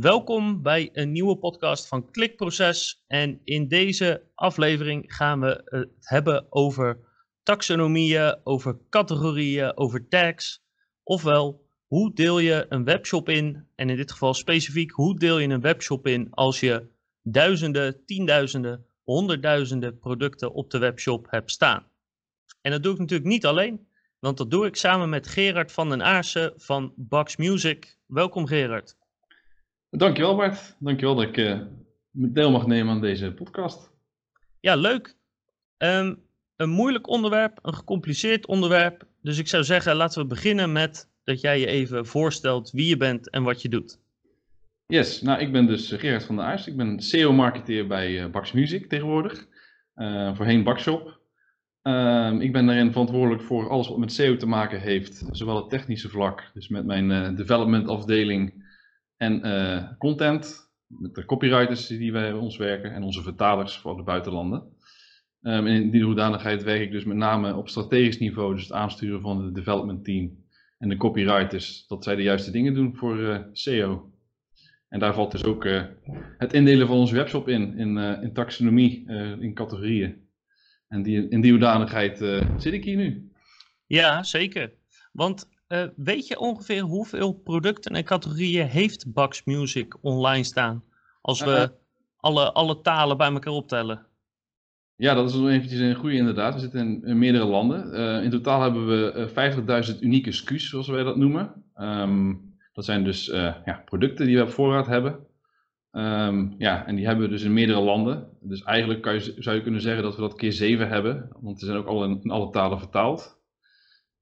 Welkom bij een nieuwe podcast van Klikproces. En in deze aflevering gaan we het hebben over taxonomieën, over categorieën, over tags. Ofwel, hoe deel je een webshop in? En in dit geval specifiek, hoe deel je een webshop in als je duizenden, tienduizenden, honderdduizenden producten op de webshop hebt staan? En dat doe ik natuurlijk niet alleen, want dat doe ik samen met Gerard van den Aarsen van Bax Music. Welkom Gerard. Dankjewel Bart. Dankjewel dat ik uh, deel mag nemen aan deze podcast. Ja, leuk. Ehm, een moeilijk onderwerp, een gecompliceerd onderwerp. Dus ik zou zeggen, laten we beginnen met dat jij je even voorstelt wie je bent en wat je doet. Yes, nou ik ben dus Gerard van der Aars. Ik ben SEO-marketeer bij uh, Bax Music tegenwoordig. Uh, voorheen Bakshop. Uh, ik ben daarin verantwoordelijk voor alles wat met SEO te maken heeft. Zowel het technische vlak, dus met mijn development afdeling en uh, content, met de copywriters die bij ons werken en onze vertalers voor de buitenlanden. Um, in die hoedanigheid werk ik dus met name op strategisch niveau, dus het aansturen van het development team en de copywriters, dat zij de juiste dingen doen voor SEO. En daar valt dus ook uh, het indelen van onze webshop in, in, in taxonomie, in categorieën. En die, in die hoedanigheid zit ik hier nu. Ja, zeker. Want uh, weet je ongeveer hoeveel producten en categorieën heeft Bax Music online staan? Als we uh, alle, alle talen bij elkaar optellen. Ja, dat is nog eventjes een goede inderdaad. We zitten in, in meerdere landen. Uh, in totaal hebben we 50.000 unieke SKU's, zoals wij dat noemen. Um, dat zijn dus ja, producten die we op voorraad hebben. Um, ja, en die hebben we dus in meerdere landen. Dus eigenlijk kan je, zou je kunnen zeggen dat we dat keer 7 hebben. Want ze zijn ook al in, in alle talen vertaald.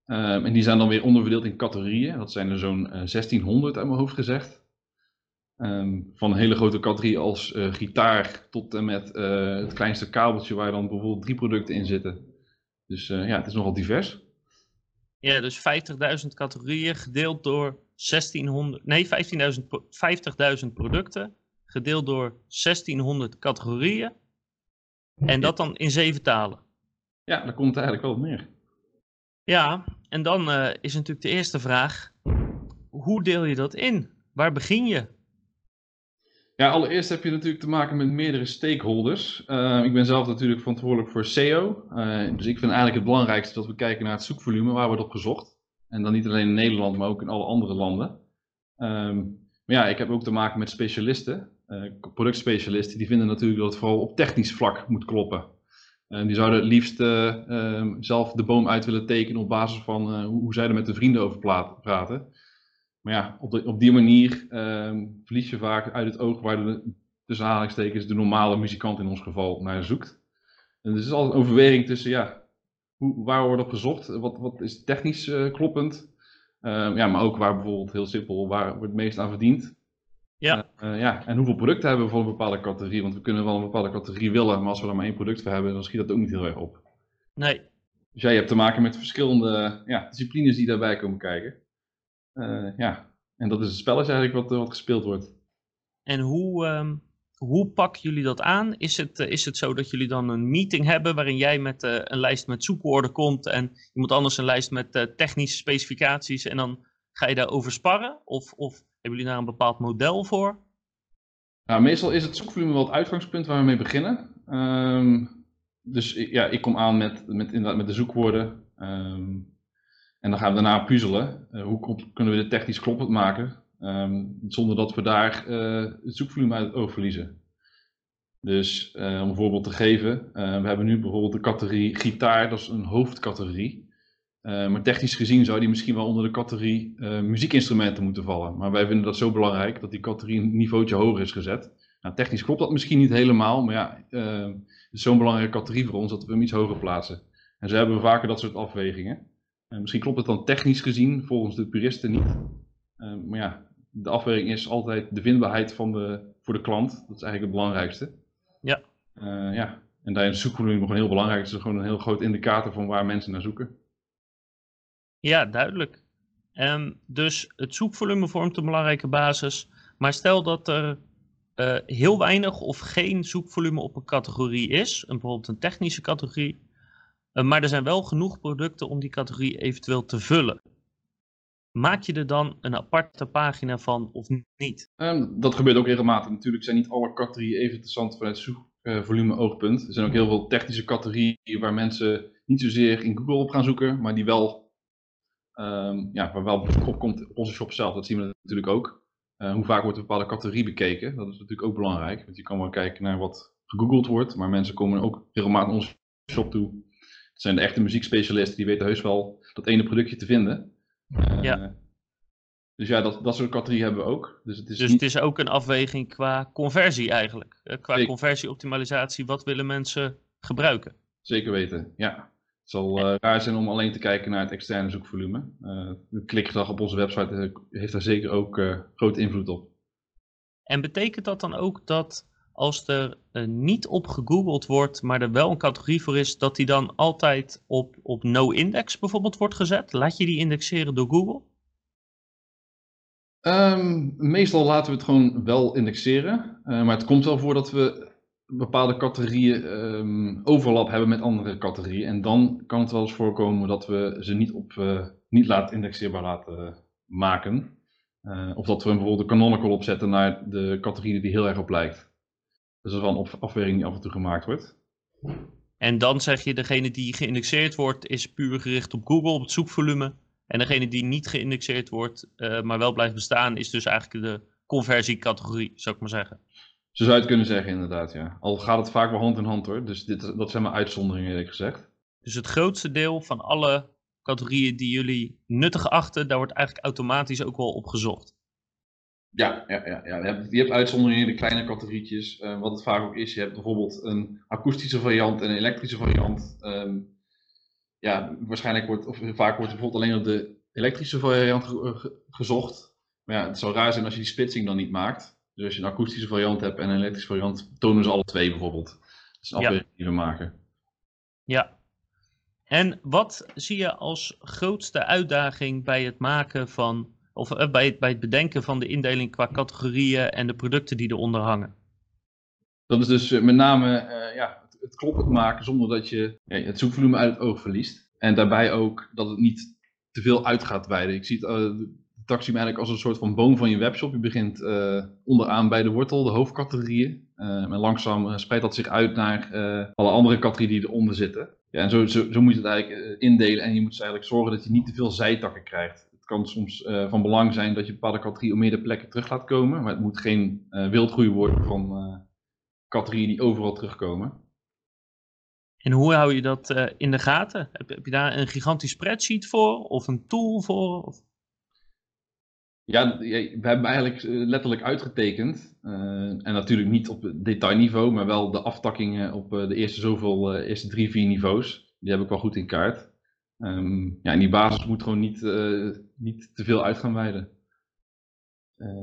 Um, en die zijn dan weer onderverdeeld in categorieën. Dat zijn er zo'n uh, 1600 uit mijn hoofd gezegd. Um, van een hele grote categorie als uh, gitaar tot en met uh, het kleinste kabeltje waar dan bijvoorbeeld drie producten in zitten. Dus ja, het is nogal divers. Ja, dus 50.000 categorieën gedeeld door 1600, nee 50.000 producten gedeeld door 1600 categorieën. En dat dan in zeven talen. Ja, daar komt het eigenlijk wel op neer. Ja, en dan uh, is natuurlijk de eerste vraag: hoe deel je dat in? Waar begin je? Ja, allereerst heb je natuurlijk te maken met meerdere stakeholders. Uh, ik ben zelf natuurlijk verantwoordelijk voor SEO. Uh, dus ik vind eigenlijk het belangrijkste dat we kijken naar het zoekvolume, waar wordt op gezocht. En dan niet alleen in Nederland, maar ook in alle andere landen. Um, maar ja, ik heb ook te maken met specialisten, productspecialisten. Die vinden natuurlijk dat het vooral op technisch vlak moet kloppen. Uh, die zouden het liefst uh, uh, zelf de boom uit willen tekenen op basis van hoe, hoe, zij er met de vrienden over praten. Maar ja, op, op die manier ehm, verlies je vaak uit het oog waar de, tussen aanhalingstekens de normale muzikant in ons geval naar zoekt. En dus is altijd een overweging tussen, ja, hoe, waar wordt op gezocht? Wat, wat is technisch kloppend? Ehm, ja, maar ook waar bijvoorbeeld heel simpel, waar wordt het meest aan verdiend? Ja. Uh, ja. En hoeveel producten hebben we voor een bepaalde categorie? Want we kunnen wel een bepaalde categorie willen, maar als we er maar één product voor hebben, dan schiet dat ook niet heel erg op. Nee. Dus jij hebt te maken met verschillende ja, disciplines die daarbij komen kijken. Uh, ja, en dat is het spelletje eigenlijk wat, wat gespeeld wordt. En hoe, um, hoe pakken jullie dat aan? Is het, uh, is het zo dat jullie dan een meeting hebben waarin jij met een lijst met zoekwoorden komt en iemand anders een lijst met technische specificaties en dan ga je daarover sparren? Of, of hebben jullie daar een bepaald model voor? Nou, meestal is het zoekvolume wel het uitgangspunt waar we mee beginnen. Um, dus ja, ik kom aan met, met, met de zoekwoorden. Um, en dan gaan we daarna puzzelen. Uh, hoe kunnen we dit technisch kloppend maken? Um, zonder dat we daar uh, het zoekvolume uit het oog verliezen. Dus uh, om een voorbeeld te geven. we hebben nu bijvoorbeeld de categorie gitaar. Dat is een hoofdcategorie. Uh, maar technisch gezien zou die misschien wel onder de categorie uh, muziekinstrumenten moeten vallen. Maar wij vinden dat zo belangrijk dat die categorie een niveautje hoger is gezet. Nou, technisch klopt dat misschien niet helemaal, maar ja, uh, het is zo'n belangrijke categorie voor ons dat we hem iets hoger plaatsen. En zo hebben we vaker dat soort afwegingen. misschien klopt het dan technisch gezien, volgens de puristen niet. maar ja, de afweging is altijd de vindbaarheid van de, voor de klant. Dat is eigenlijk het belangrijkste. Ja. ja. En daarin is zoekvolume nog een heel belangrijk. Het is gewoon een heel groot indicator van waar mensen naar zoeken. Ja, duidelijk. Um, dus het zoekvolume vormt een belangrijke basis. Maar stel dat er uh, heel weinig of geen zoekvolume op een categorie is, een, bijvoorbeeld een technische categorie, uh, maar er zijn wel genoeg producten om die categorie eventueel te vullen. maak je er dan een aparte pagina van of niet? Ehm, dat gebeurt ook regelmatig. Natuurlijk zijn niet alle categorieën even interessant vanuit zoekvolume oogpunt. Er zijn ook heel veel technische categorieën waar mensen niet zozeer in Google op gaan zoeken, maar die wel, um, ja, waar wel opkomt op onze shop zelf. Dat zien we natuurlijk ook. Uh, hoe vaak wordt een bepaalde categorie bekeken? Dat is natuurlijk ook belangrijk. Want je kan wel kijken naar wat gegoogeld wordt, maar mensen komen ook regelmatig naar onze shop toe. Het zijn de echte muziekspecialisten, die weten heus wel dat ene productje te vinden. Uh, ja. Dus ja, dat, dat soort categorieën hebben we ook. Dus, het is, dus het is ook een afweging qua conversie eigenlijk. Eh, qua conversieoptimalisatie, wat willen mensen gebruiken? Zeker weten, ja. Het zal uh, raar zijn om alleen te kijken naar het externe zoekvolume. Uh, de klikgedrag op onze website heeft daar zeker ook grote invloed op. En betekent dat dan ook dat als er niet op gegoogeld wordt, maar er wel een categorie voor is, dat die dan altijd op, op no-index bijvoorbeeld wordt gezet? Laat je die indexeren door Google? Um, meestal laten we het gewoon wel indexeren. maar het komt wel voor dat we bepaalde categorieën um, overlap hebben met andere categorieën. En dan kan het wel eens voorkomen dat we ze niet, op, uh, niet laat indexeerbaar laten maken. Uh, of dat we bijvoorbeeld een canonical opzetten naar de categorie die heel erg op lijkt. Dus dat is wel een afweging die af en toe gemaakt wordt. En dan zeg je, degene die geïndexeerd wordt, is puur gericht op Google, op het zoekvolume. En degene die niet geïndexeerd wordt, uh, maar wel blijft bestaan, is dus eigenlijk de conversiecategorie, zou ik maar zeggen. Zo zou je het kunnen zeggen, inderdaad, ja. Al gaat het vaak wel hand in hand hoor. Dus dit, dat zijn maar uitzonderingen, eerlijk gezegd. Dus het grootste deel van alle categorieën die jullie nuttig achten, daar wordt eigenlijk automatisch ook wel op gezocht. Ja, ja, ja, ja. Je, hebt, je hebt uitzonderingen in de kleine categorietjes. Uh, wat het vaak ook is, je hebt bijvoorbeeld een akoestische variant en een elektrische variant. Um, ja, waarschijnlijk wordt, of vaak wordt bijvoorbeeld alleen op de elektrische variant gezocht. Maar ja, het zou raar zijn als je die splitsing dan niet maakt. Dus als je een akoestische variant hebt en een elektrische variant, tonen ze alle twee bijvoorbeeld. Dat is een afweging die we maken. Ja. En wat zie je als grootste uitdaging bij het maken van, of eh, bij, het, bij het bedenken van de indeling qua categorieën en de producten die eronder hangen? Dat is dus eh, met name uh, ja, het, het kloppend maken zonder dat je ja, het zoekvolume uit het oog verliest. En daarbij ook dat het niet te veel uit gaat wijden. Ik zie het, uh, taxium eigenlijk als een soort van boom van je webshop. Je begint uh, onderaan bij de wortel, de hoofdcategorieën. Uh, en langzaam uh, spreidt dat zich uit naar alle andere categorieën die eronder zitten. Ja, en zo, zo, zo moet je het eigenlijk indelen. En je moet dus eigenlijk zorgen dat je niet te veel zijtakken krijgt. Het kan soms van belang zijn dat je bepaalde categorieën op meerdere plekken terug laat komen. Maar het moet geen wildgroei worden van categorieën die overal terugkomen. En hoe hou je dat in de gaten? Heb, heb, je daar een gigantisch spreadsheet voor? Of een tool voor? Of? Ja, we hebben eigenlijk eh, letterlijk uitgetekend. Uh, en natuurlijk niet op detailniveau, maar wel de aftakkingen op uh, de eerste zoveel, eerste drie, vier niveaus. Die heb ik wel goed in kaart. Um, ja, en die basis moet gewoon niet, niet te veel uit gaan wijden.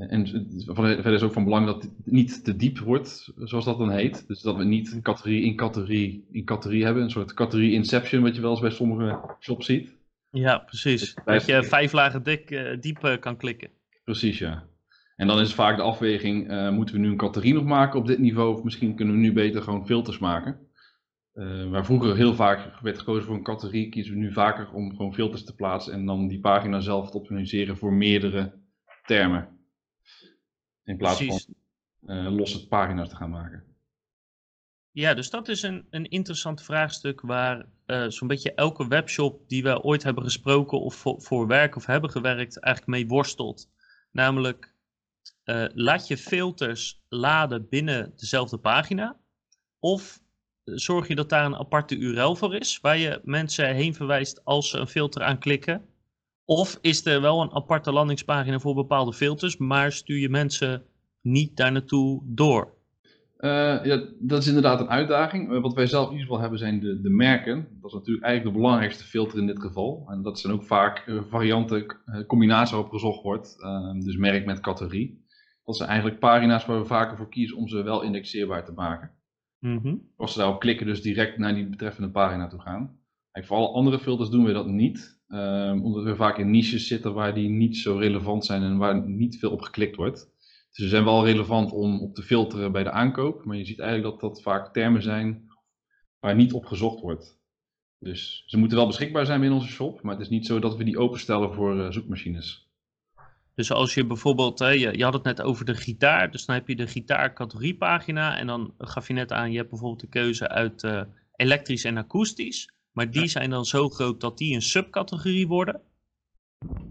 en verder is ook van belang dat het niet te diep wordt, zoals dat dan heet. Dus dat we niet categorie in categorie in categorie hebben. Een soort categorie inception, wat je wel eens bij sommige shops ziet. Ja, precies. Dat je vijf lagen dik, uh, diep uh, kan klikken. Precies, ja. En dan is vaak de afweging, uh, moeten we nu een categorie nog maken op dit niveau? Of misschien kunnen we nu beter gewoon filters maken. waar vroeger heel vaak werd gekozen voor een categorie, kiezen we nu vaker om gewoon filters te plaatsen en dan die pagina zelf te optimaliseren voor meerdere termen. In plaats Precies. van losse pagina's te gaan maken. Ja, dus dat is een, een interessant vraagstuk waar uh, zo'n beetje elke webshop die we ooit hebben gesproken of voor, werk of hebben gewerkt eigenlijk mee worstelt. Namelijk, uh, laat je filters laden binnen dezelfde pagina of zorg je dat daar een aparte URL voor is waar je mensen heen verwijst als ze een filter aanklikken. Of is er wel een aparte landingspagina voor bepaalde filters, maar stuur je mensen niet daar naartoe door? Uh, ja, dat is inderdaad een uitdaging. Uh, wat wij zelf in ieder geval hebben zijn de, de merken. Dat is natuurlijk eigenlijk de belangrijkste filter in dit geval. En dat zijn ook vaak uh, varianten, combinaties waarop gezocht wordt. Ehm, dus merk met categorie. Dat zijn eigenlijk pagina's waar we vaker voor kiezen om ze wel indexeerbaar te maken. Mm -hmm. Als ze daarop klikken, dus direct naar die betreffende pagina toe gaan. Voor alle andere filters doen we dat niet. Ehm, omdat we vaak in niches zitten waar die niet zo relevant zijn en waar niet veel op geklikt wordt. Dus ze zijn wel relevant om op te filteren bij de aankoop, maar je ziet eigenlijk dat dat vaak termen zijn waar niet op gezocht wordt. Dus ze moeten wel beschikbaar zijn in onze shop, maar het is niet zo dat we die openstellen voor zoekmachines. Dus als je bijvoorbeeld, hè, je, je, had het net over de gitaar, dus dan heb je de gitaarcategoriepagina en dan gaf je net aan, je hebt bijvoorbeeld de keuze uit uh, elektrisch en akoestisch, maar die zijn dan zo groot dat die een subcategorie worden.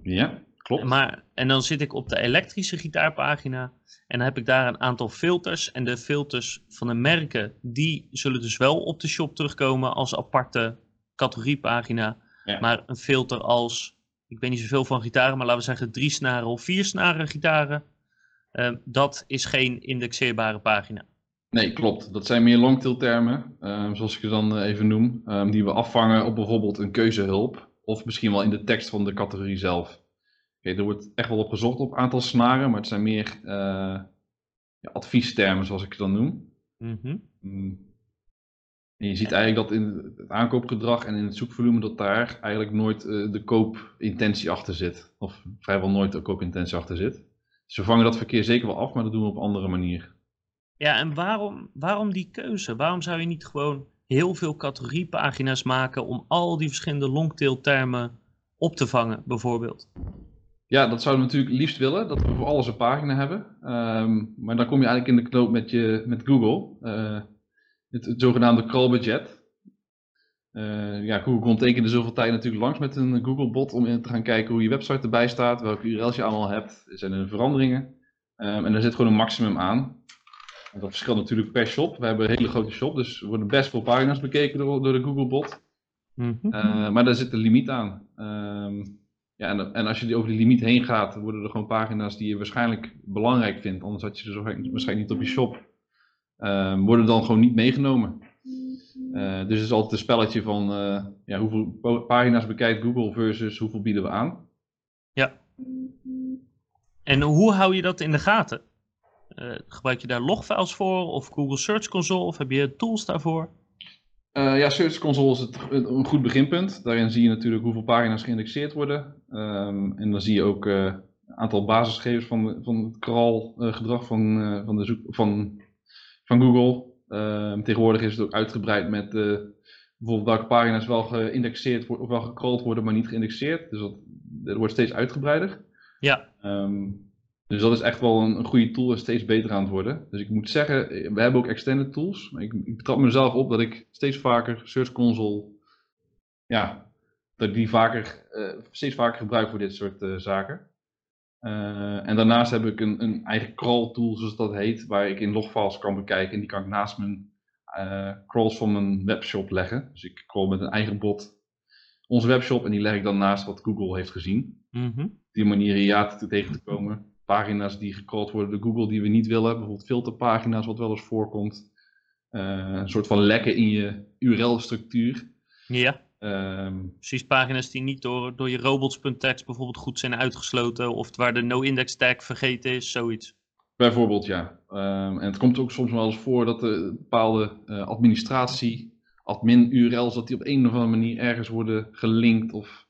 Ja, klopt. Maar, en dan zit ik op de elektrische gitaarpagina en dan heb ik daar een aantal filters en de filters van de merken, die zullen dus wel op de shop terugkomen als aparte categoriepagina, ja. maar een filter als ik weet niet zoveel van gitaren, maar laten we zeggen drie snaren of vier snaren gitaren. Uh, dat is geen indexeerbare pagina. Nee, klopt. Dat zijn meer longtail termen, uh, zoals ik ze dan uh, even noem, um, die we afvangen op bijvoorbeeld een keuzehulp of misschien wel in de tekst van de categorie zelf. Okay, er wordt echt wel op gezocht op aantal snaren, maar het zijn meer eh, ja, adviestermen, zoals ik ze dan noem. Mm -hmm. En je ziet eigenlijk dat in het aankoopgedrag en in het zoekvolume dat daar eigenlijk nooit uh, de koopintentie achter zit. Of vrijwel nooit de koopintentie achter zit. Dus we vangen dat verkeer zeker wel af, maar dat doen we op een andere manier. Ja, en waarom, waarom die keuze? Waarom zou je niet gewoon heel veel categoriepagina's maken om al die verschillende longtail termen op te vangen, bijvoorbeeld? Ja, dat zouden we natuurlijk liefst willen, dat we voor alles een pagina hebben. Um, maar dan kom je eigenlijk in de knoop met, je, met Google. Uh, het, zogenaamde crawlbudget. Uh, ja, Google komt één keer de zoveel tijd natuurlijk langs met een Googlebot om te gaan kijken hoe je website erbij staat, welke URL's je allemaal hebt, zijn er veranderingen. Um, en daar zit gewoon een maximum aan. En dat verschilt natuurlijk per shop. We hebben een hele grote shop, dus er worden best veel pagina's bekeken door, door de Googlebot. Mm -hmm. uh, maar daar zit een limiet aan. Um, ja, en, en, als je over die limiet heen gaat, worden er gewoon pagina's die je waarschijnlijk belangrijk vindt. Anders had je ze waarschijnlijk niet op je shop uh, worden dan gewoon niet meegenomen. Uh, dus het is altijd een spelletje van uh, ja, hoeveel pagina's bekijkt Google versus hoeveel bieden we aan. Ja. En hoe hou je dat in de gaten? Uh, gebruik je daar logfiles voor of Google Search Console of heb je tools daarvoor? Ja, Search Console is het, een goed beginpunt. Daarin zie je natuurlijk hoeveel pagina's geïndexeerd worden. Um, en dan zie je ook een aantal basisgegevens van, van het crawl-gedrag van, van, de zoek, van van Google. Ehm, tegenwoordig is het ook uitgebreid met bijvoorbeeld welke pagina's wel geïndexeerd worden, of wel gecrawled worden, maar niet geïndexeerd. Dus dat, dat wordt steeds uitgebreider. Ja. Um, dus dat is echt wel een, een, goede tool en steeds beter aan het worden. Dus ik moet zeggen, we hebben ook extended tools. Maar ik, ik betrap mezelf op dat ik steeds vaker Search Console, ja, dat ik die vaker, uh, steeds vaker gebruik voor dit soort uh, zaken. Uh, en daarnaast heb ik een, een, eigen crawl tool, zoals dat heet, waar ik in logfiles kan bekijken. En die kan ik naast mijn crawls van mijn webshop leggen. Dus ik crawl met een eigen bot onze webshop en die leg ik dan naast wat Google heeft gezien. Mm -hmm. Die manier ja te tegen te komen. Pagina's die gecrawled worden door Google die we niet willen. Bijvoorbeeld filterpagina's, wat wel eens voorkomt. Uh, een soort van lekken in je URL-structuur. Ja. Um, Precies, pagina's die niet door, door je robots.txt bijvoorbeeld goed zijn uitgesloten of waar de no-index tag vergeten is, zoiets. Bijvoorbeeld, ja. Um, en het komt ook soms wel eens voor dat er bepaalde uh, administratie, admin-URL's, dat die op een of andere manier ergens worden gelinkt of...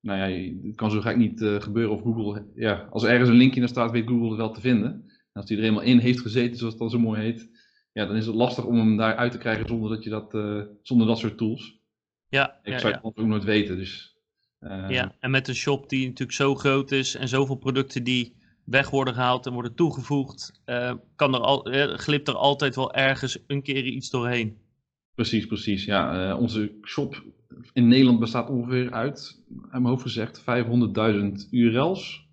Nou ja, het kan zo gek niet uh, gebeuren of Google... Ja, als er ergens een linkje naar staat, weet Google het wel te vinden. En als die er eenmaal in heeft gezeten, zoals het dan zo mooi heet, ja, dan is het lastig om hem daar uit te krijgen zonder dat je dat, uh, zonder dat soort tools. Ja, ik ja, zou het ja. ook nooit weten. Dus, uh... Ja, en met een shop die natuurlijk zo groot is en zoveel producten die weg worden gehaald en worden toegevoegd, kan er al, glipt er altijd wel ergens een keer iets doorheen. Precies, precies. Ja, onze shop in Nederland bestaat ongeveer uit, aan mijn hoofd gezegd, 500.000 URL's.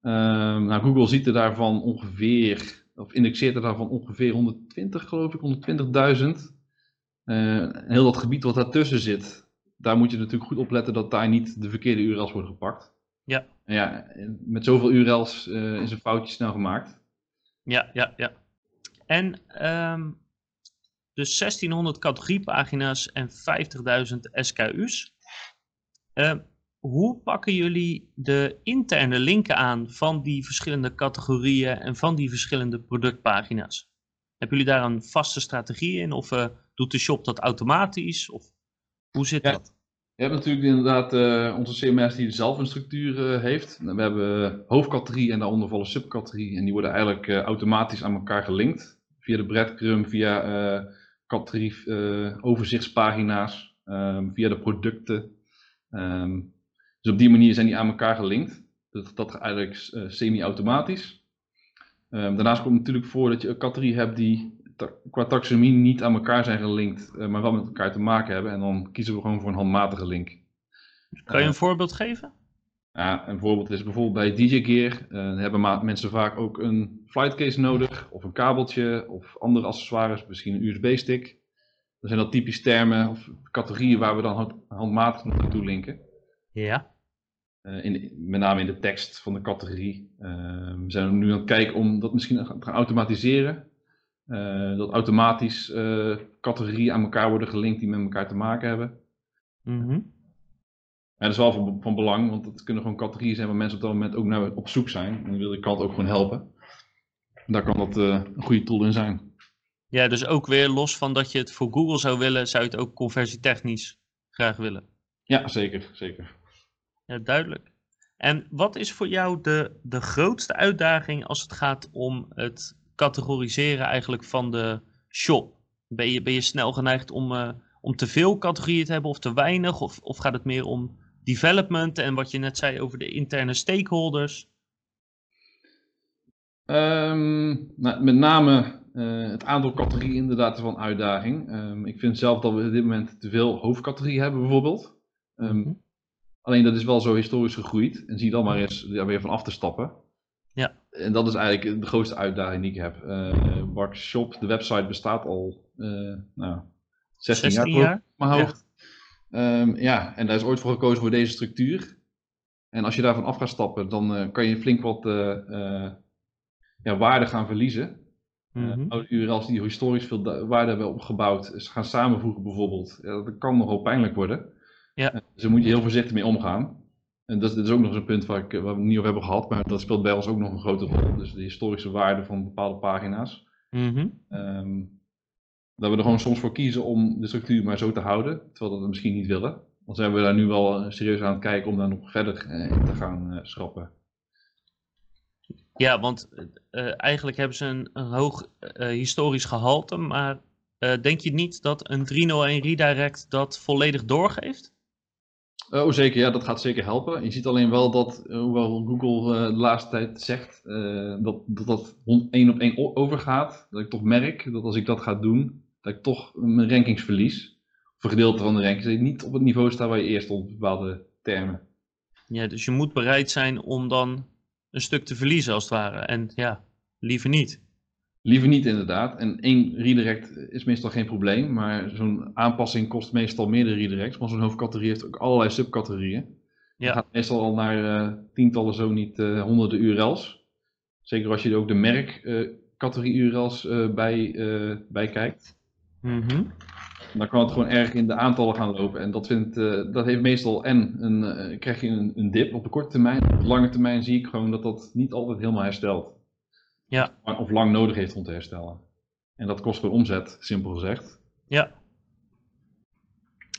Ehm, nou, Google ziet er daarvan ongeveer, of indexeert er daarvan ongeveer 120, geloof ik, 120.000. Uh, heel dat gebied wat daartussen zit, daar moet je natuurlijk goed op letten dat daar niet de verkeerde URL's worden gepakt. Ja. En ja, met zoveel URL's uh, is een foutje snel gemaakt. Ja, ja, ja. En um, dus 1600 categoriepagina's en 50.000 SKU's. Uh, hoe pakken jullie de interne linken aan van die verschillende categorieën en van die verschillende productpagina's? Hebben jullie daar een vaste strategie in of uh, doet de shop dat automatisch? Of hoe zit ja. dat? Je hebt natuurlijk inderdaad uh, onze CMS die zelf een structuur uh, heeft. We hebben hoofdcategorie en daaronder vallen subcategorie. En die worden eigenlijk automatisch aan elkaar gelinkt. Via de breadcrumb, via categorie overzichtspagina's. ehm, via de producten. Ehm, dus op die manier zijn die aan elkaar gelinkt. Dat, dat eigenlijk uh, semi-automatisch. Um, daarnaast komt het natuurlijk voor dat je een categorie hebt die qua taxonomie niet aan elkaar zijn gelinkt, uh, maar wel met elkaar te maken hebben. En dan kiezen we gewoon voor een handmatige link. Kan je een voorbeeld geven? Ja, een voorbeeld is bijvoorbeeld bij DJ Gear. Uh, hebben mensen vaak ook een flightcase nodig, of een kabeltje, of andere accessoires, misschien een USB-stick. Dat zijn dat typisch termen of categorieën waar we dan handmatig naartoe linken. Ja. Uh, in met name in de tekst van de categorie. Uh, we zijn nu aan het kijken om dat misschien te gaan automatiseren. Dat automatisch categorieën aan elkaar worden gelinkt die met elkaar te maken hebben. Mm En dat is wel van, van, belang, want het kunnen gewoon categorieën zijn waar mensen op dat moment ook naar op zoek zijn. En dan wil de klant ook gewoon helpen. En daar kan dat een goede tool in zijn. Ja, dus ook weer los van dat je het voor Google zou willen, zou je het ook conversietechnisch graag willen. Ja, zeker, zeker. Ja, duidelijk. En wat is voor jou de, de grootste uitdaging als het gaat om het categoriseren eigenlijk van de shop? Ben je, ben je snel geneigd om, uh, om te veel categorieën te hebben of te weinig? Of, of gaat het meer om development en wat je net zei over de interne stakeholders? Um, nou, met name uh, het aantal categorieën inderdaad is wel een uitdaging. Um, ik vind zelf dat we op dit moment te veel hoofdcategorieën hebben bijvoorbeeld. Um, mm -hmm. Alleen dat is wel zo historisch gegroeid. En zie dan maar eens daar weer van af te stappen. Ja. En dat is eigenlijk de grootste uitdaging die ik heb. Uh, Bark Shop, de website bestaat al uh, nou, 16, 16 jaar, jaar? mijn hoofd. Ja. Um, ja, en daar is ooit voor gekozen voor deze structuur. En als je daarvan af gaat stappen, dan uh, kan je flink wat ja, waarde gaan verliezen. Mm -hmm. URL's die historisch veel waarde hebben opgebouwd, gaan samenvoegen bijvoorbeeld. Ja, dat kan nogal pijnlijk worden. Ja. Dus daar moet je heel voorzichtig mee omgaan. En dat, dat is ook nog eens een punt waar, ik, waar we het niet over hebben gehad, maar dat speelt bij ons ook nog een grote rol. Dus de historische waarde van bepaalde pagina's. Mm -hmm. um, dat we er gewoon soms voor kiezen om de structuur maar zo te houden, terwijl dat we misschien niet willen. Dan zijn we daar nu wel serieus aan het kijken om daar nog verder in te gaan uh, schrappen. Ja, want uh, eigenlijk hebben ze een, een hoog uh, historisch gehalte, maar denk je niet dat een 301 redirect dat volledig doorgeeft? Oh zeker, ja, dat gaat zeker helpen. Je ziet alleen wel dat, hoewel Google de laatste tijd zegt dat, dat dat één op één overgaat, dat ik toch merk dat als ik dat ga doen, dat ik toch mijn rankings verlies. Of een gedeelte van de rankings, dat ik niet op het niveau sta waar je eerst stond, bepaalde termen. Ja, dus je moet bereid zijn om dan een stuk te verliezen als het ware. En ja, liever niet. Liever niet inderdaad. En één redirect is meestal geen probleem, maar zo'n aanpassing kost meestal meerdere redirects. Want zo'n hoofdcategorie heeft ook allerlei subcategorieën. Ja. Het gaat meestal al naar uh, tientallen, zo niet uh, honderden URL's. Zeker als je er ook de merkcategorie uh, URL's bij, bij kijkt. Mm -hmm. Dan kan het gewoon erg in de aantallen gaan lopen. En dat, vindt, dat heeft meestal en een, krijg je een, een dip op de korte termijn. Op de lange termijn zie ik gewoon dat dat niet altijd helemaal herstelt. Ja. Of lang nodig heeft om te herstellen. En dat kost gewoon omzet, simpel gezegd. Ja.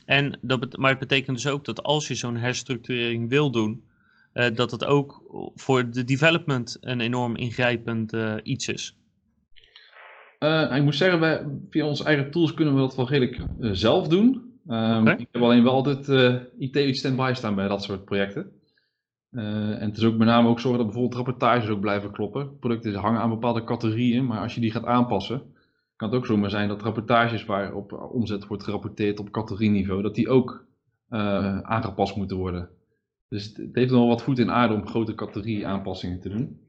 En dat maar het betekent dus ook dat als je zo'n herstructurering wil doen, uh, dat het ook voor de development een enorm ingrijpend iets is. Uh, ik moet zeggen, wij, via onze eigen tools kunnen we dat wel redelijk zelf doen. Um, okay. Ik heb alleen wel altijd IT stand-by staan bij dat soort projecten. Uh, en het is ook met name ook zorgen dat bijvoorbeeld rapportages ook blijven kloppen. Producten hangen aan bepaalde categorieën, maar als je die gaat aanpassen, kan het ook zomaar zijn dat rapportages waar op omzet wordt gerapporteerd op categorieniveau, dat die ook uh, aangepast moeten worden. Dus het, het heeft nog wel wat voet in aarde om grote categorie aanpassingen te doen.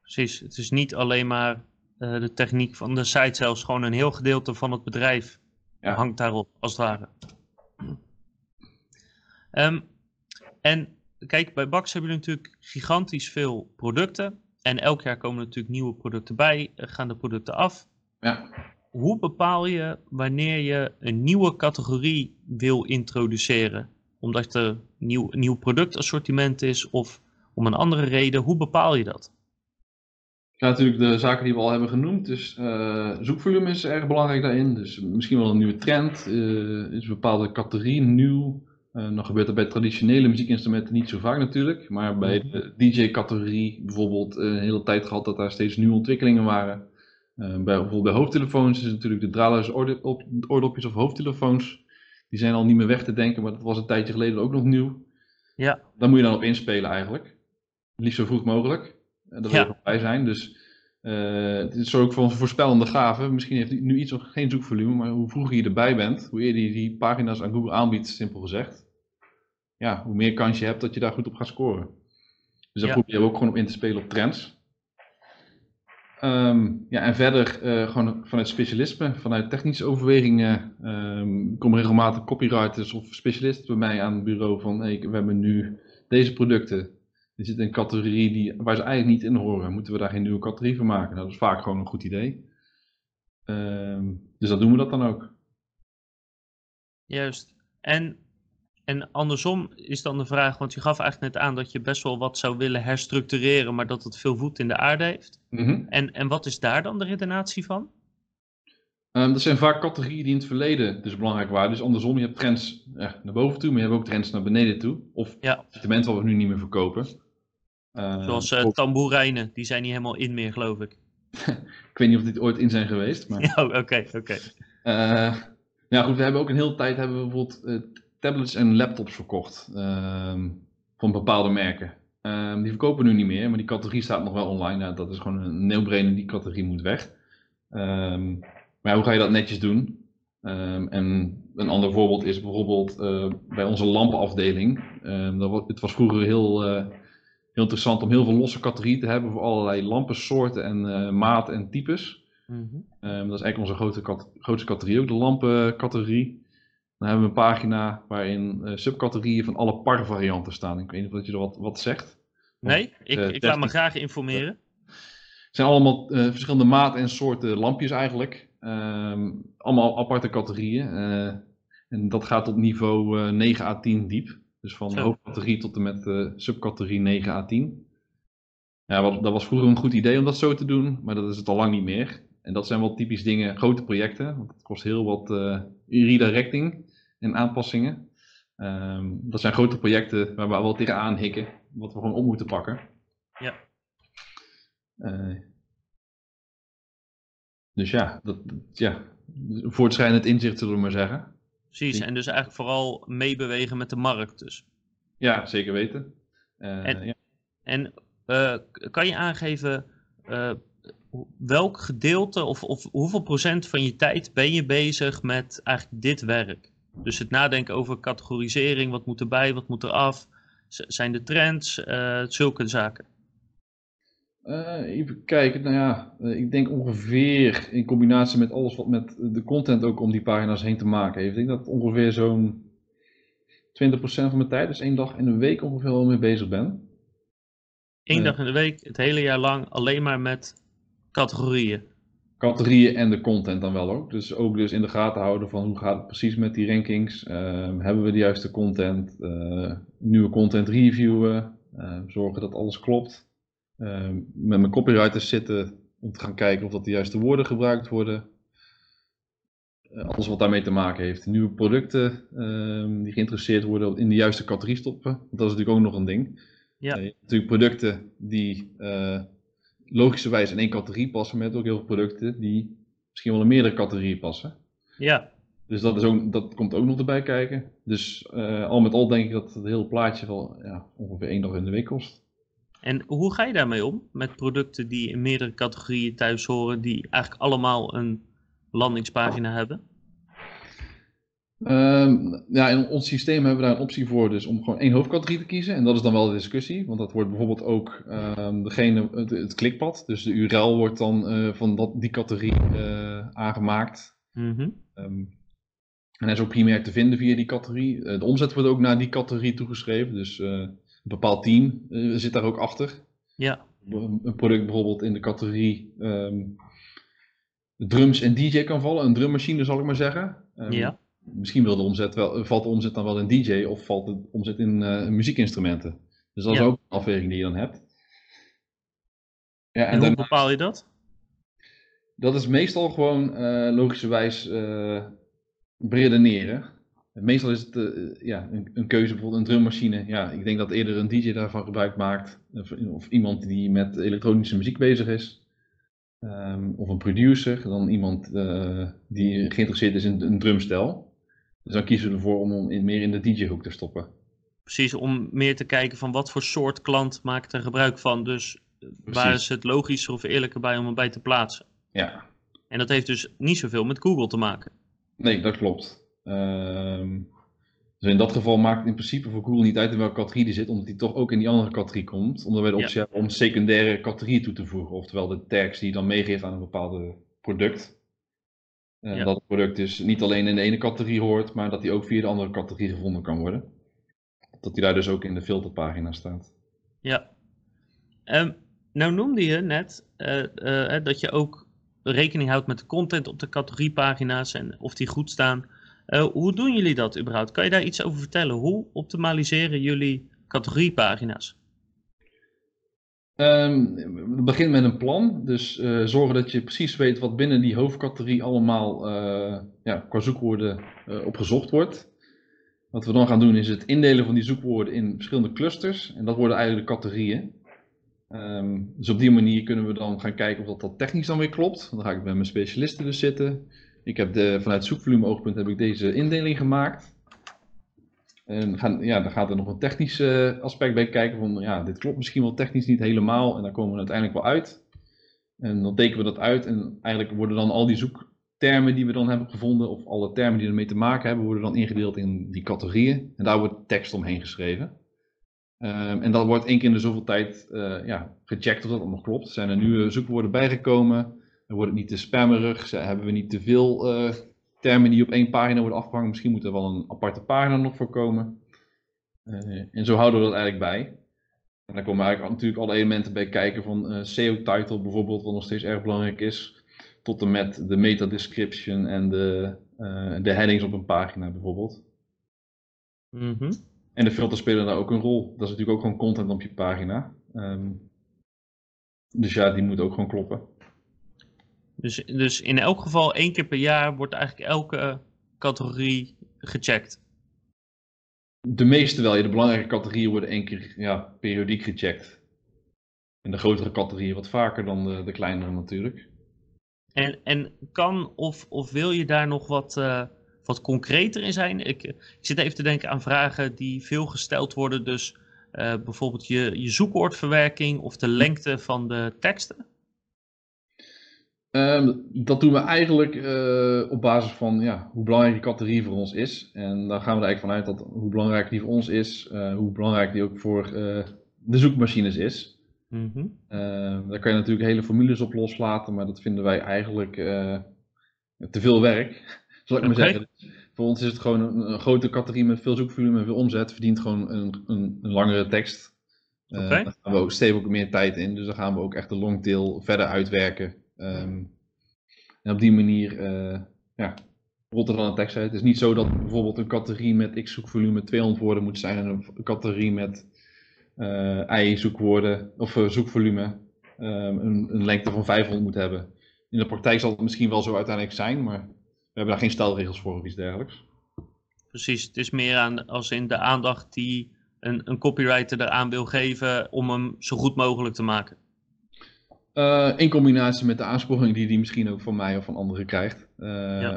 Precies, het is niet alleen maar uh, de techniek van de site zelfs, gewoon een heel gedeelte van het bedrijf ja. hangt daarop, als het ware. Um, en kijk, bij Bax hebben jullie natuurlijk gigantisch veel producten. En elk jaar komen er natuurlijk nieuwe producten bij, gaan de producten af. Ja. Hoe bepaal je wanneer je een nieuwe categorie wil introduceren? Omdat er een nieuw, nieuw productassortiment is of om een andere reden. Hoe bepaal je dat? Ja, natuurlijk de zaken die we al hebben genoemd. Dus uh, zoekvolume is erg belangrijk daarin. Dus misschien wel een nieuwe trend. Uh, is een bepaalde categorie nieuw. Uh, dan gebeurt dat bij traditionele muziekinstrumenten niet zo vaak natuurlijk. Maar bij de DJ-categorie bijvoorbeeld een hele tijd gehad dat daar steeds nieuwe ontwikkelingen waren. Bij, bijvoorbeeld bij hoofdtelefoons is natuurlijk de draadloze oordopjes of hoofdtelefoons. Die zijn al niet meer weg te denken, maar dat was een tijdje geleden ook nog nieuw. Ja. Daar moet je dan op inspelen eigenlijk. Liefst zo vroeg mogelijk. En daar wil je Ja. nog bij zijn. Dus eh, het is ook van voorspellende gave. Misschien heeft hij nu iets nog geen zoekvolume, maar hoe vroeger je erbij bent, hoe eerder je die pagina's aan Google aanbiedt, simpel gezegd. Ja, hoe meer kans je hebt dat je daar goed op gaat scoren. Dus daar Ja. proberen we ook gewoon op in te spelen op trends. Ehm, ja, en verder eh, gewoon vanuit specialisme, vanuit technische overwegingen, ehm, komen regelmatig copywriters of specialisten bij mij aan het bureau van hey, we hebben nu deze producten. Zitten in een categorie die, waar ze eigenlijk niet in horen. Moeten we daar geen nieuwe categorie van maken? Nou, dat is vaak gewoon een goed idee. Ehm, dus dat doen we dat dan ook. Juist. En, en andersom is dan de vraag, want je gaf eigenlijk net aan dat je best wel wat zou willen herstructureren, maar dat het veel voet in de aarde heeft. Mhm. En, en wat is daar dan de redenatie van? Ehm, dat zijn vaak categorieën die in het verleden dus belangrijk waren. Dus andersom, je hebt trends eh, naar boven toe, maar je hebt ook trends naar beneden toe. Of Ja. wat we nu niet meer verkopen. Ehm, Zoals eh ook- tamboerijnen, die zijn niet helemaal in meer, geloof ik. ik weet niet of dit ooit in zijn geweest, maar... Ja, oké, oké. Eh, ja, goed, we hebben ook een hele tijd hebben we bijvoorbeeld eh, tablets en laptops verkocht ehm, van bepaalde merken. Ehm, die verkopen we nu niet meer, maar die categorie staat nog wel online. Ja, dat is gewoon een no-brainer, die categorie moet weg. Ehm, maar hoe ga je dat netjes doen? En een ander voorbeeld is bijvoorbeeld eh, bij onze lampenafdeling. Dat het was vroeger heel, eh, heel interessant om heel veel losse categorieën te hebben voor allerlei lampensoorten en eh maten en types. Mhm. Ehm, dat is eigenlijk onze grote cat- grootste categorie, ook de lampencategorie. Dan hebben we een pagina waarin eh, subcategorieën van alle par-varianten staan. Ik weet niet of dat je er wat, wat zegt. Nee, ik, eh, ik laat me graag informeren. Het zijn allemaal verschillende maten en soorten lampjes eigenlijk. Ehm, allemaal aparte categorieën. en dat gaat tot niveau eh, 9 à 10 diep. Dus van Zo. hoofdcategorie tot en met eh, subcategorie 9 à 10. Ja, wat, dat was vroeger een goed idee om dat zo te doen, maar dat is het al lang niet meer. En dat zijn wel typisch dingen, grote projecten, want het kost heel wat eh, redirecting en aanpassingen. Ehm, dat zijn grote projecten waar we wel tegenaan hikken, wat we gewoon op moeten pakken. Ja. Eh, dus ja, dat, dat- ja, voortschrijdend inzicht zullen we maar zeggen. Precies, Die- en dus eigenlijk vooral meebewegen met de markt dus. Ja, zeker weten. Eh, En- ja. En eh, kan je aangeven eh, welk gedeelte of, of hoeveel procent van je tijd ben je bezig met eigenlijk dit werk? Dus het nadenken over categorisering, wat moet erbij, wat moet eraf, Z- zijn de trends, zulke zaken. Eh, even kijken, nou ja, eh, ik denk ongeveer in combinatie met alles wat met de content ook om die pagina's heen te maken heeft. Ik denk dat ongeveer zo'n 20% van mijn tijd, dus één dag in de week ongeveer wel mee bezig ben. Eén Ja. dag in de week, het hele jaar lang, alleen maar met categorieën. Categorieën en de content dan wel ook. Dus ook dus in de gaten houden van hoe gaat het precies met die rankings. Ehm, hebben we de juiste content? Eh, nieuwe content reviewen. eh, zorgen dat alles klopt. Ehm, met mijn copywriters zitten om te gaan kijken of dat de juiste woorden gebruikt worden. Eh, alles wat daarmee te maken heeft. Nieuwe producten ehm, die geïnteresseerd worden in de juiste categorie stoppen. Want dat is natuurlijk ook nog een ding. Ja. Eh, je hebt natuurlijk producten die eh, logischerwijs in één categorie passen, maar je hebt ook heel veel producten die misschien wel in meerdere categorieën passen. Ja, Dus dat, is ook, dat komt ook nog erbij kijken. Dus al met al denk ik dat het hele plaatje wel ja, ongeveer één dag in de week kost. En hoe ga je daarmee om? Met producten die in meerdere categorieën thuis horen, die eigenlijk allemaal een landingspagina hebben? Ehm, ja, in ons systeem hebben we daar een optie voor, dus om gewoon één hoofdcategorie te kiezen. En dat is dan wel de discussie, want dat wordt bijvoorbeeld ook ehm, degene, het, het klikpad. Dus de URL wordt dan eh, van dat, die categorie eh, aangemaakt. Mhm. Ehm, en hij is ook primair te vinden via die categorie. Eh, de omzet wordt ook naar die categorie toegeschreven, dus bepaald team eh, zit daar ook achter. Ja, Een een product bijvoorbeeld in de categorie ehm, drums en DJ kan vallen, een drummachine zal ik maar zeggen. Ehm, ja. Misschien wil de omzet wel, valt de omzet dan wel in DJ of valt de omzet in eh, muziekinstrumenten. Dus dat is ook een afweging die je dan hebt. Ja, En en hoe daarna- bepaal je dat? dat is meestal gewoon eh, logischerwijs redeneren. Meestal is het eh, ja, een, een keuze, bijvoorbeeld een drummachine. Ja, ik denk dat eerder een DJ daarvan gebruik maakt. Of, of iemand die met elektronische muziek bezig is. Ehm, of een producer, dan iemand eh, die geïnteresseerd is in een drumstijl. Dus dan kiezen we ervoor om in, meer in de DJ-hoek te stoppen. Precies, om meer te kijken van wat voor soort klant maakt er gebruik van. Dus waar Precies. is het logischer of eerlijker bij om hem bij te plaatsen? Ja, En dat heeft dus niet zoveel met Google te maken. nee, dat klopt. Ehm, dus in dat geval maakt het in principe voor Google niet uit in welke categorie die zit, omdat die toch ook in die andere categorie komt. Omdat wij de Ja. optie hebben om secundaire categorieën toe te voegen. Oftewel de tags die je dan meegeeft aan een bepaalde product. Eh, Ja. Dat het product dus niet alleen in de ene categorie hoort, maar dat die ook via de andere categorie gevonden kan worden. Dat die daar dus ook in de filterpagina staat. Ja. Ehm, nou noemde je net eh, eh, eh, dat je ook rekening houdt met de content op de categoriepagina's en of die goed staan. Eh, hoe doen jullie dat überhaupt? Kan je daar iets over vertellen? Hoe optimaliseren jullie categoriepagina's? Ehm, het begint met een plan. Dus eh, zorgen dat je precies weet wat binnen die hoofdcategorie allemaal eh, ja, qua zoekwoorden eh, op gezocht wordt. Wat we dan gaan doen is het indelen van die zoekwoorden in verschillende clusters. En dat worden eigenlijk de categorieën. Ehm, dus op die manier kunnen we dan gaan kijken of dat, dat technisch dan weer klopt. Dan ga ik met mijn specialisten dus zitten. Ik heb de, vanuit zoekvolume oogpunt heb ik deze indeling gemaakt. En gaan, ja, dan gaat er nog een technisch eh, aspect bij kijken van, ja, dit klopt misschien wel technisch niet helemaal en daar komen we uiteindelijk wel uit. En dan tekenen we dat uit en eigenlijk worden dan al die zoektermen die we dan hebben gevonden, of alle termen die ermee te maken hebben, worden dan ingedeeld in die categorieën. En daar wordt tekst omheen geschreven. Ehm, en dat wordt één keer in de zoveel tijd eh, ja, gecheckt of dat allemaal klopt. Zijn er nieuwe zoekwoorden bijgekomen? Dan wordt het niet te spammerig? Hebben we niet te veel eh, termen die op één pagina worden afgehangen? Misschien moet er wel een aparte pagina nog voor komen. Eh, en zo houden we dat eigenlijk bij. En daar komen eigenlijk natuurlijk alle elementen bij kijken van eh, SEO-title bijvoorbeeld, wat nog steeds erg belangrijk is. Tot en met de meta-description en de, de headings op een pagina bijvoorbeeld. Mhm. En de filters spelen daar ook een rol. Dat is natuurlijk ook gewoon content op je pagina. Ehm, dus ja, die moet ook gewoon kloppen. Dus, dus in elk geval één keer per jaar wordt eigenlijk elke categorie gecheckt. De meeste wel. Ja, de belangrijke categorieën worden één keer ja, periodiek gecheckt. En de grotere categorieën wat vaker dan de, de kleinere natuurlijk. En, en kan of, of wil je daar nog wat, eh, wat concreter in zijn? Ik, ik zit even te denken aan vragen die veel gesteld worden. Dus eh, bijvoorbeeld je, je zoekwoordverwerking of de lengte van de teksten. Ehm, dat doen we eigenlijk eh, op basis van ja, hoe belangrijk die categorie voor ons is. En daar gaan we er eigenlijk vanuit dat hoe belangrijk die voor ons is, eh, hoe belangrijk die ook voor eh, de zoekmachines is. Mhm. Eh, daar kan je natuurlijk hele formules op loslaten, maar dat vinden wij eigenlijk te veel werk, zal ik maar zeggen. Voor ons is het gewoon een, een grote categorie met veel zoekvolume en veel omzet, verdient gewoon een, een, een langere tekst. Oké. Daar gaan we ook, ook meer tijd in, dus dan gaan we ook echt de longtail verder uitwerken. Ehm, en op die manier eh, ja, rolt er dan een tekst uit. Het is niet zo dat bijvoorbeeld een categorie met x zoekvolume 200 woorden moet zijn en een categorie met eh i zoekwoorden of eh, zoekvolume ehm, een, een lengte van 500 moet hebben. In de praktijk zal het misschien wel zo uiteindelijk zijn, maar we hebben daar geen stelregels voor of iets dergelijks. Precies, het is meer aan, als in de aandacht die een, een copywriter eraan wil geven om hem zo goed mogelijk te maken. Eh, in combinatie met de aansporing die die misschien ook van mij of van anderen krijgt. Eh,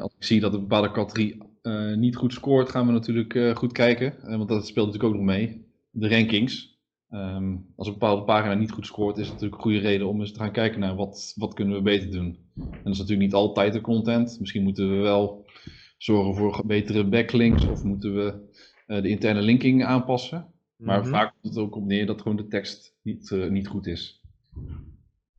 Als ik zie dat een bepaalde categorie eh, niet goed scoort, gaan we natuurlijk goed kijken. Want dat speelt natuurlijk ook nog mee. De rankings. Ehm, als een bepaalde pagina niet goed scoort, is het natuurlijk een goede reden om eens te gaan kijken naar wat, wat kunnen we beter doen. En dat is natuurlijk niet altijd de content. Misschien moeten we wel zorgen voor betere backlinks of moeten we de interne linking aanpassen. Maar Mhm. vaak komt het ook op neer dat gewoon de tekst niet, niet goed is.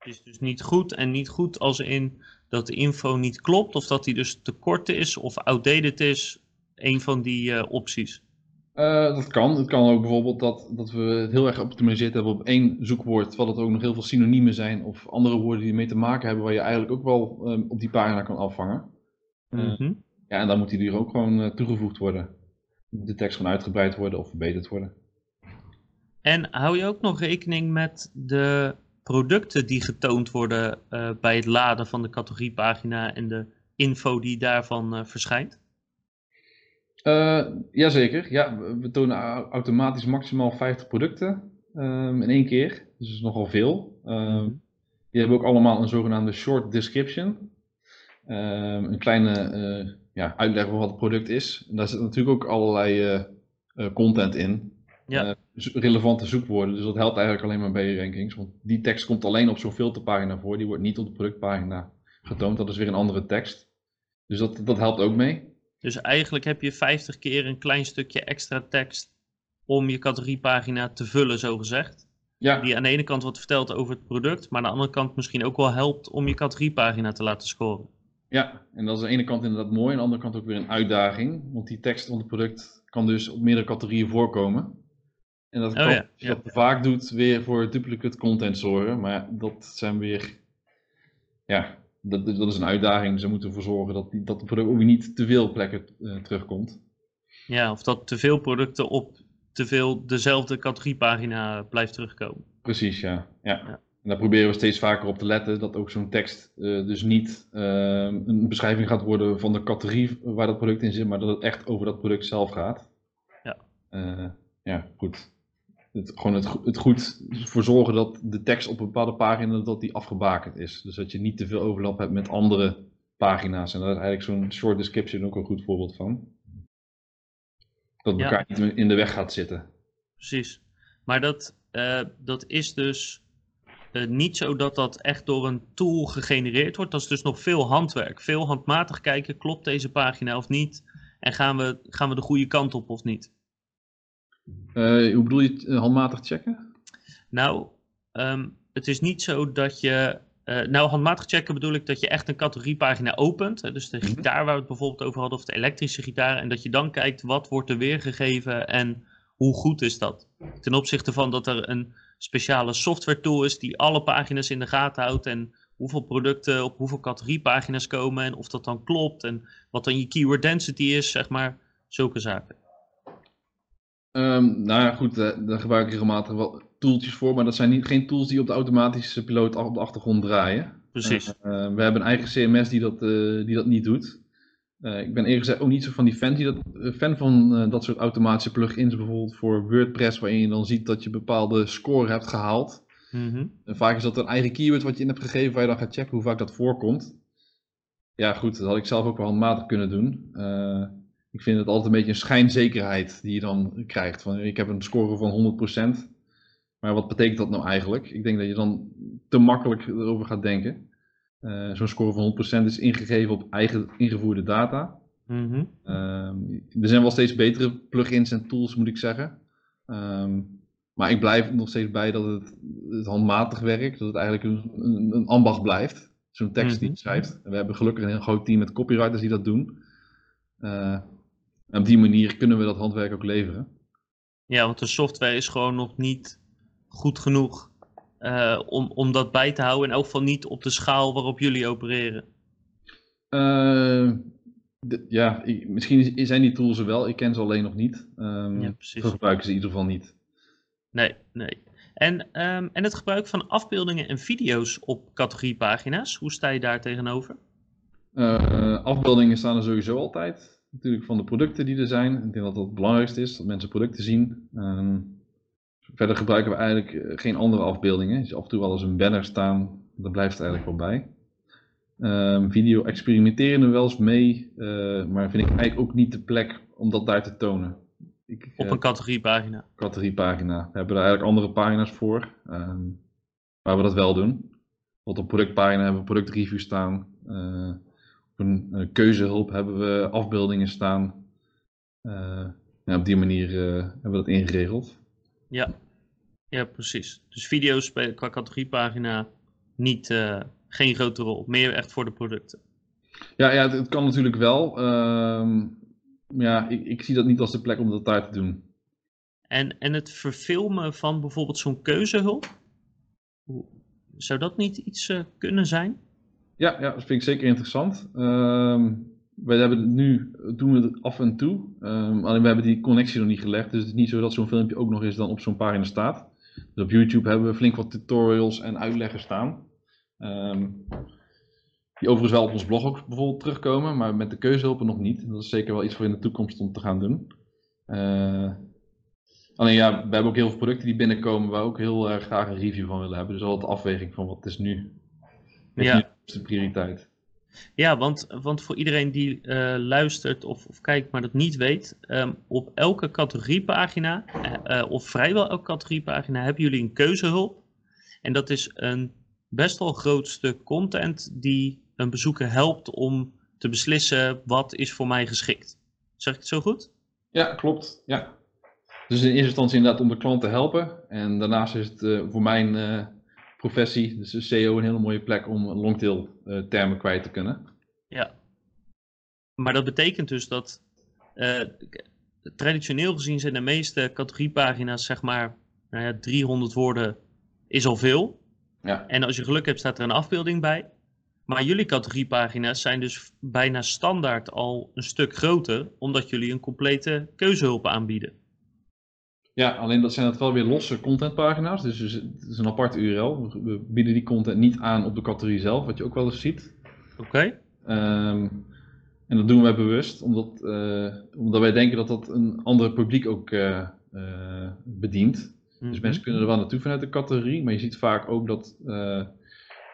Is dus niet goed en niet goed als in dat de info niet klopt of dat die dus te kort is of outdated is. Een van die eh, opties. Eh, dat kan. Het kan ook bijvoorbeeld dat, dat we het heel erg geoptimaliseerd hebben op één zoekwoord, terwijl het ook nog heel veel synoniemen zijn of andere woorden die ermee te maken hebben, waar je eigenlijk ook wel ehm, op die pagina kan afvangen. Eh, Mhm. Ja, en dan moet die er ook gewoon eh, toegevoegd worden. De tekst gewoon uitgebreid worden of verbeterd worden. En hou je ook nog rekening met de producten die getoond worden eh, bij het laden van de categoriepagina en de info die daarvan eh, verschijnt? Eh, jazeker. Ja, we- tonen au- automatisch maximaal 50 producten ehm, in één keer. Dus dat is nogal veel. Ehm, Die hebben ook allemaal een zogenaamde short description. ehm, een kleine ja, uitleg over wat het product is. En daar zit natuurlijk ook allerlei content in. Ja. relevante zoekwoorden. Dus dat helpt eigenlijk alleen maar bij je rankings. Want die tekst komt alleen op zo'n filterpagina voor. Die wordt niet op de productpagina getoond. Dat is weer een andere tekst. Dus dat, dat helpt ook mee. Dus eigenlijk heb je 50 keer een klein stukje extra tekst om je categoriepagina te vullen, zo gezegd. Ja. Die aan de ene kant wat vertelt over het product, maar aan de andere kant misschien ook wel helpt om je categoriepagina te laten scoren. Ja, en dat is aan de ene kant inderdaad mooi, aan de andere kant ook weer een uitdaging. Want die tekst van het product kan dus op meerdere categorieën voorkomen. En dat Oh ja, ja. dat vaak doet, weer voor duplicate content zorgen. Maar dat zijn weer, ja, dat, dat is een uitdaging. Dus we moeten ervoor zorgen dat, die, dat het product ook niet te veel plekken eh, terugkomt. Ja, of dat te veel producten op te veel dezelfde categoriepagina blijft terugkomen. Precies, ja. ja. Ja. En daar proberen we steeds vaker op te letten dat ook zo'n tekst eh, dus niet eh, een beschrijving gaat worden van de categorie waar dat product in zit, maar dat het echt over dat product zelf gaat. Ja. Ja, goed. Het, gewoon het, het goed voor zorgen dat de tekst op een bepaalde pagina dat die afgebakend is. Dus dat je niet te veel overlap hebt met andere pagina's. En daar is eigenlijk zo'n short description ook een goed voorbeeld van. Dat Ja. elkaar niet in de weg gaat zitten. Precies. Maar dat, eh, dat is dus eh, niet zo dat dat echt door een tool gegenereerd wordt. Dat is dus nog veel handwerk. Veel handmatig kijken, klopt deze pagina of niet? En gaan we, gaan we de goede kant op of niet? Eh, hoe bedoel je eh, handmatig checken? Nou, ehm, het is niet zo dat je. eh, nou, handmatig checken bedoel ik dat je echt een categoriepagina opent. Hè, dus de Mhm. gitaar waar we het bijvoorbeeld over hadden, of de elektrische gitaar. En dat je dan kijkt wat wordt er weergegeven en hoe goed is dat. Ten opzichte van dat er een speciale software tool is die alle pagina's in de gaten houdt. En hoeveel producten op hoeveel categoriepagina's komen. En of dat dan klopt. En wat dan je keyword density is, zeg maar. Zulke zaken. Ehm, nou ja, goed, eh, daar gebruik ik regelmatig wel tooltjes voor, maar dat zijn niet, geen tools die op de automatische piloot op de achtergrond draaien. Precies. Eh, eh, we hebben een eigen CMS die dat, die dat niet doet. Ik ben eerlijk gezegd ook niet zo van die fan, die dat, fan van dat soort automatische plugins, bijvoorbeeld voor WordPress, waarin je dan ziet dat je bepaalde score hebt gehaald. Mhm. En vaak is dat een eigen keyword wat je in hebt gegeven, waar je dan gaat checken hoe vaak dat voorkomt. Ja, goed, dat had ik zelf ook wel handmatig kunnen doen. Eh, ik vind het altijd een beetje een schijnzekerheid die je dan krijgt. Van, ik heb een score van 100%. Maar wat betekent dat nou eigenlijk? Ik denk dat je dan te makkelijk erover gaat denken. Eh, Zo'n score van 100% is ingegeven op eigen ingevoerde data. Mhm. Ehm, er zijn wel steeds betere plugins en tools, moet ik zeggen. Ehm, maar ik blijf nog steeds bij dat het, het handmatig werkt, dat het eigenlijk een, een, een ambacht blijft. Zo'n tekst die je Mhm. schrijft. En we hebben gelukkig een heel groot team met copywriters die dat doen. Eh, en op die manier kunnen we dat handwerk ook leveren. Ja, want de software is gewoon nog niet goed genoeg eh, om, om dat bij te houden. In elk geval niet op de schaal waarop jullie opereren. Eh, ja, ik- misschien is- zijn die tools er wel, ik ken ze alleen nog niet. Ehm Ja, precies. gebruiken ze in ieder geval niet. Nee, nee. En, ehm, en het gebruik van afbeeldingen en video's op categoriepagina's, hoe sta je daar tegenover? Eh, afbeeldingen staan er sowieso altijd. Natuurlijk van de producten die er zijn. Ik denk dat dat het belangrijkste is, dat mensen producten zien. Ehm, verder gebruiken we eigenlijk eh, geen andere afbeeldingen. Dus af en toe wel eens een banner staan, daar blijft het eigenlijk wel bij. Ehm, video experimenteren er wel eens mee, eh, maar vind ik eigenlijk ook niet de plek om dat daar te tonen. Ik, Op eh, een categoriepagina. categoriepagina. We hebben er eigenlijk andere pagina's voor, ehm, waar we dat wel doen. Wat op productpagina hebben we productreview staan. op een eh, keuzehulp hebben we afbeeldingen staan. Eh, ja, op die manier eh, hebben we dat ingeregeld. Ja. ja, precies. Dus video's spelen qua categoriepagina niet, geen grote rol. Meer echt voor de producten. Ja, ja het, het kan natuurlijk wel. ehm, ja, ik, ik zie dat niet als de plek om dat daar te doen. En, en het verfilmen van bijvoorbeeld zo'n keuzehulp, zou dat niet iets kunnen zijn? Ja, ja, dat vind ik zeker interessant. Ehm wij hebben het nu, doen we het af en toe. Ehm, alleen we hebben die connectie nog niet gelegd. Dus het is niet zo dat zo'n filmpje ook nog eens dan op zo'n pagina staat. Dus op YouTube hebben we flink wat tutorials en uitleggen staan. Ehm, die overigens wel op ons blog ook bijvoorbeeld terugkomen, maar met de keuzehulpen nog niet. Dat is zeker wel iets voor in de toekomst om te gaan doen. Eh, alleen ja, we hebben ook heel veel producten die binnenkomen waar we ook heel erg graag een review van willen hebben. Dus altijd de afweging van wat is nu, Ja. nu de prioriteit. Ja, want, want voor iedereen die uh, luistert of, of, kijkt, maar dat niet weet, um, op elke categoriepagina, uh, of vrijwel elke categoriepagina, hebben jullie een keuzehulp. En dat is een best wel groot stuk content die een bezoeker helpt om te beslissen wat is voor mij geschikt. Zeg ik het zo goed? Ja, klopt. Ja. Dus in eerste instantie inderdaad om de klant te helpen. En daarnaast is het uh, voor mijn professie, dus de SEO, een hele mooie plek om longtail uh, termen kwijt te kunnen. Ja. Maar dat betekent dus dat traditioneel gezien zijn de meeste categoriepagina's zeg maar nou ja, 300 woorden is al veel. Ja. En als je geluk hebt staat er een afbeelding bij. Maar jullie categoriepagina's zijn dus bijna standaard al een stuk groter, omdat jullie een complete keuzehulp aanbieden. Ja, alleen dat zijn het wel weer losse contentpagina's, dus het is een apart URL. We bieden die content niet aan op de categorie zelf, wat je ook wel eens ziet. Oké. Okay. Um, en dat doen wij bewust, omdat, uh, omdat wij denken dat dat een ander publiek ook uh, uh, bedient. Mm -hmm. Dus mensen kunnen er wel naartoe vanuit de categorie, maar je ziet vaak ook dat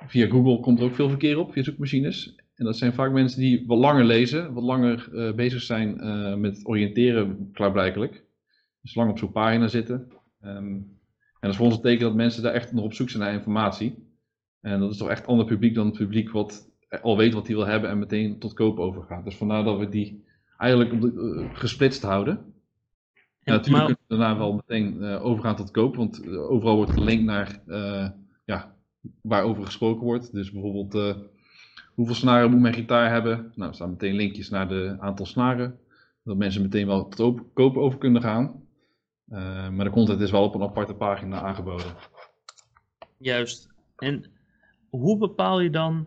via Google komt er ook veel verkeer op, via zoekmachines. En dat zijn vaak mensen die wat langer lezen, wat langer bezig zijn met oriënteren, klaarblijkelijk. Dus lang op zo'n pagina zitten. Um, en dat is voor ons een teken dat mensen daar echt nog op zoek zijn naar informatie. En dat is toch echt ander publiek dan het publiek wat al weet wat hij wil hebben en meteen tot koop overgaat. Dus vandaar dat we die eigenlijk de, uh, gesplitst houden. Natuurlijk maar... kunnen we daarna wel meteen overgaan tot koop, want overal wordt gelinkt naar ja, waarover gesproken wordt. Dus bijvoorbeeld uh, hoeveel snaren moet mijn gitaar hebben? Nou, er staan meteen linkjes naar de aantal snaren. Dat mensen meteen wel tot kopen over kunnen gaan. Uh, maar de content is wel op een aparte pagina aangeboden. Juist. En hoe bepaal je dan,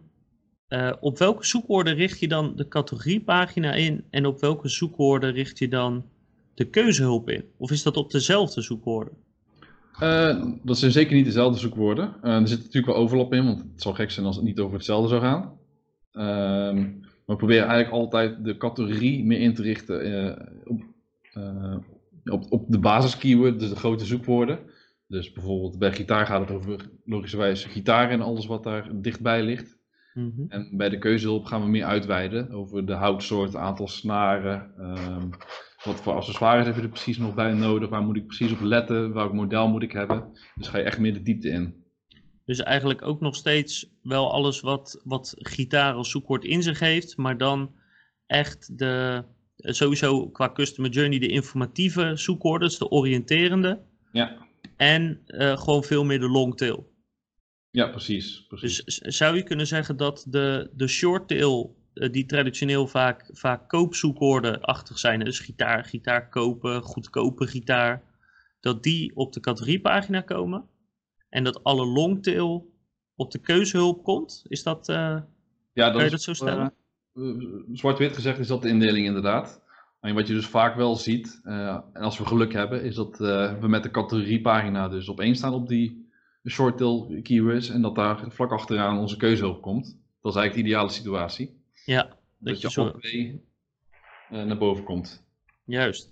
uh, op welke zoekwoorden richt je dan de categoriepagina in en op welke zoekwoorden richt je dan de keuzehulp in? Of is dat op dezelfde zoekwoorden? Uh, dat zijn zeker niet dezelfde zoekwoorden. Uh, er zit natuurlijk wel overlap in, want het zou gek zijn als het niet over hetzelfde zou gaan. Uh, maar we proberen eigenlijk altijd de categorie meer in te richten op, op, op de basiskeyword, dus de grote zoekwoorden. Dus bijvoorbeeld bij gitaar gaat het over logischerwijs gitaar en alles wat daar dichtbij ligt. Mm -hmm. En bij de keuzehulp gaan we meer uitweiden over de houtsoort, aantal snaren, ehm, wat voor accessoires heb je er precies nog bij nodig? Waar moet ik precies op letten? Welk model moet ik hebben? Dus ga je echt meer de diepte in. Dus eigenlijk ook nog steeds wel alles wat, wat gitaar als zoekwoord in zich heeft, maar dan echt de, sowieso qua customer journey de informatieve zoekwoorden, de oriënterende. Ja. En uh, gewoon veel meer de longtail. Ja, precies, precies. Dus zou je kunnen zeggen dat de, de shorttail uh, die traditioneel vaak, vaak koopzoekwoorden-achtig zijn, dus gitaar, gitaar kopen, goedkope gitaar, dat die op de categoriepagina komen en dat alle longtail op de keuzehulp komt? Is dat, uh, ja, dat kan je dat zo stellen? Uh, Zwart-wit gezegd is dat de indeling inderdaad. En wat je dus vaak wel ziet, en als we geluk hebben, is dat we met de categoriepagina dus op één staan op die shorttail keywords en dat daar vlak achteraan onze keuzehulp komt. Dat is eigenlijk de ideale situatie. Ja, dat, dat je, je zo... twee uh, naar boven komt. Juist.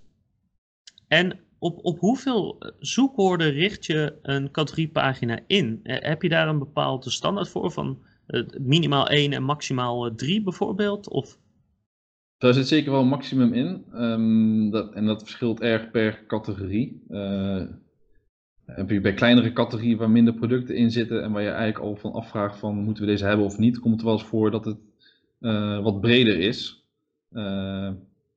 En op, op hoeveel zoekwoorden richt je een categoriepagina in? Heb je daar een bepaalde standaard voor van minimaal 1 en maximaal 3 bijvoorbeeld? Of? Daar zit zeker wel een maximum in. Um, dat, en dat verschilt erg per categorie. heb je bij kleinere categorieën waar minder producten in zitten en waar je eigenlijk al van afvraagt van moeten we deze hebben of niet, komt het wel eens voor dat het uh, wat breder is. Uh,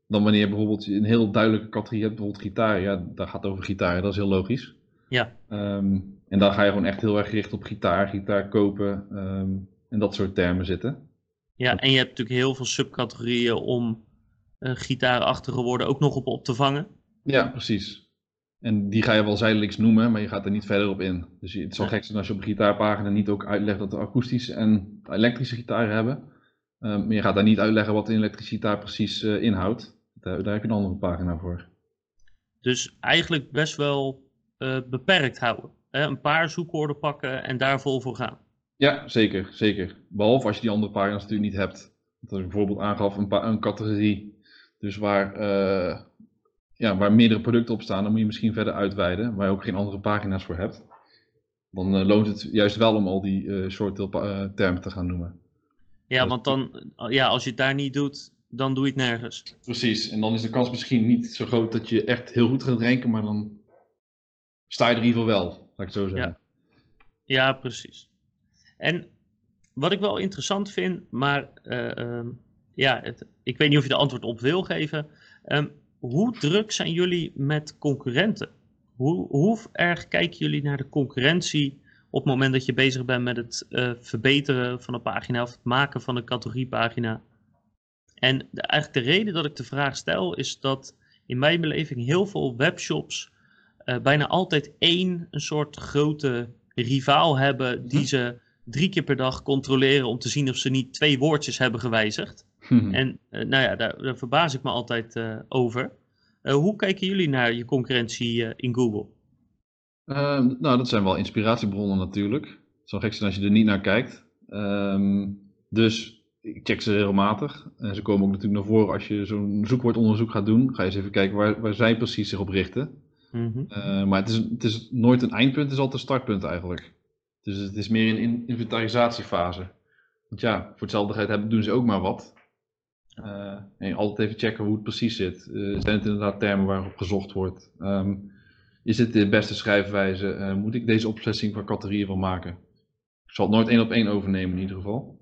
dan wanneer bijvoorbeeld je een heel duidelijke categorie hebt, bijvoorbeeld gitaar. Ja, daar gaat het over gitaar, dat is heel logisch. Ja. Um, en dan ga je gewoon echt heel erg gericht op gitaar, gitaar kopen um, en dat soort termen zitten. Ja, en je hebt natuurlijk heel veel subcategorieën om uh, gitaarachtige woorden ook nog op op te vangen. Ja, precies. En die ga je wel zijdelings noemen, maar je gaat er niet verder op in. Dus het zal ja. gek zijn als je op een gitaarpagina niet ook uitlegt dat we akoestische en elektrische gitaren hebben. Uh, maar je gaat daar niet uitleggen wat een elektriciteit precies uh, inhoudt. Daar, daar, heb je een andere pagina voor. Dus eigenlijk best wel beperkt houden. Hè? Een paar zoekwoorden pakken en daar vol voor gaan. Ja, zeker, zeker. Behalve als je die andere pagina's natuurlijk niet hebt. Dat ik bijvoorbeeld aangaf, een, een categorie. Dus waar, ja, waar meerdere producten op staan, dan moet je misschien verder uitweiden. Waar je ook geen andere pagina's voor hebt. Dan loont het juist wel om al die short termen te gaan noemen. Ja, Dat- want dan, ja, als je het daar niet doet, dan doe je het nergens. Precies, en dan is de kans misschien niet zo groot dat je echt heel goed gaat ranken, maar dan sta je er in ieder geval wel, laat ik het zo zeggen. Ja, precies. En wat ik wel interessant vind, maar eh, ehm, ja, het, ik weet niet of je er antwoord op wil geven. Ehm, hoe druk zijn jullie met concurrenten? Hoe, hoe erg kijken jullie naar de concurrentie op het moment dat je bezig bent met het eh, verbeteren van een pagina of het maken van een categoriepagina? En de, eigenlijk de reden dat ik de vraag stel is dat in mijn beleving heel veel webshops eh, bijna altijd één een soort grote rivaal hebben die Mhm. ze drie keer per dag controleren om te zien of ze niet twee woordjes hebben gewijzigd. Mhm. En eh, nou ja, daar, daar verbaas ik me altijd eh, over. Eh, hoe kijken jullie naar je concurrentie in Google? Ehm, nou, dat zijn wel inspiratiebronnen natuurlijk. Het zou gek zijn als je er niet naar kijkt. Ehm, dus ik check ze regelmatig. En ze komen ook natuurlijk naar voren als je zo'n zoekwoordonderzoek gaat doen. Ga je eens even kijken waar, waar zij precies zich op richten. Mhm. Maar het is, het is nooit een eindpunt, het is altijd een startpunt eigenlijk. Dus het is meer een in- inventarisatiefase. Want ja, voor hetzelfde geld hebben, doen ze ook maar wat. Eh, en altijd even checken hoe het precies zit. Eh, zijn het inderdaad termen waarop gezocht wordt? Ehm, is dit de beste schrijfwijze? Eh, moet ik deze oplossing van categorieën van maken? Ik zal het nooit één op één overnemen in ieder geval.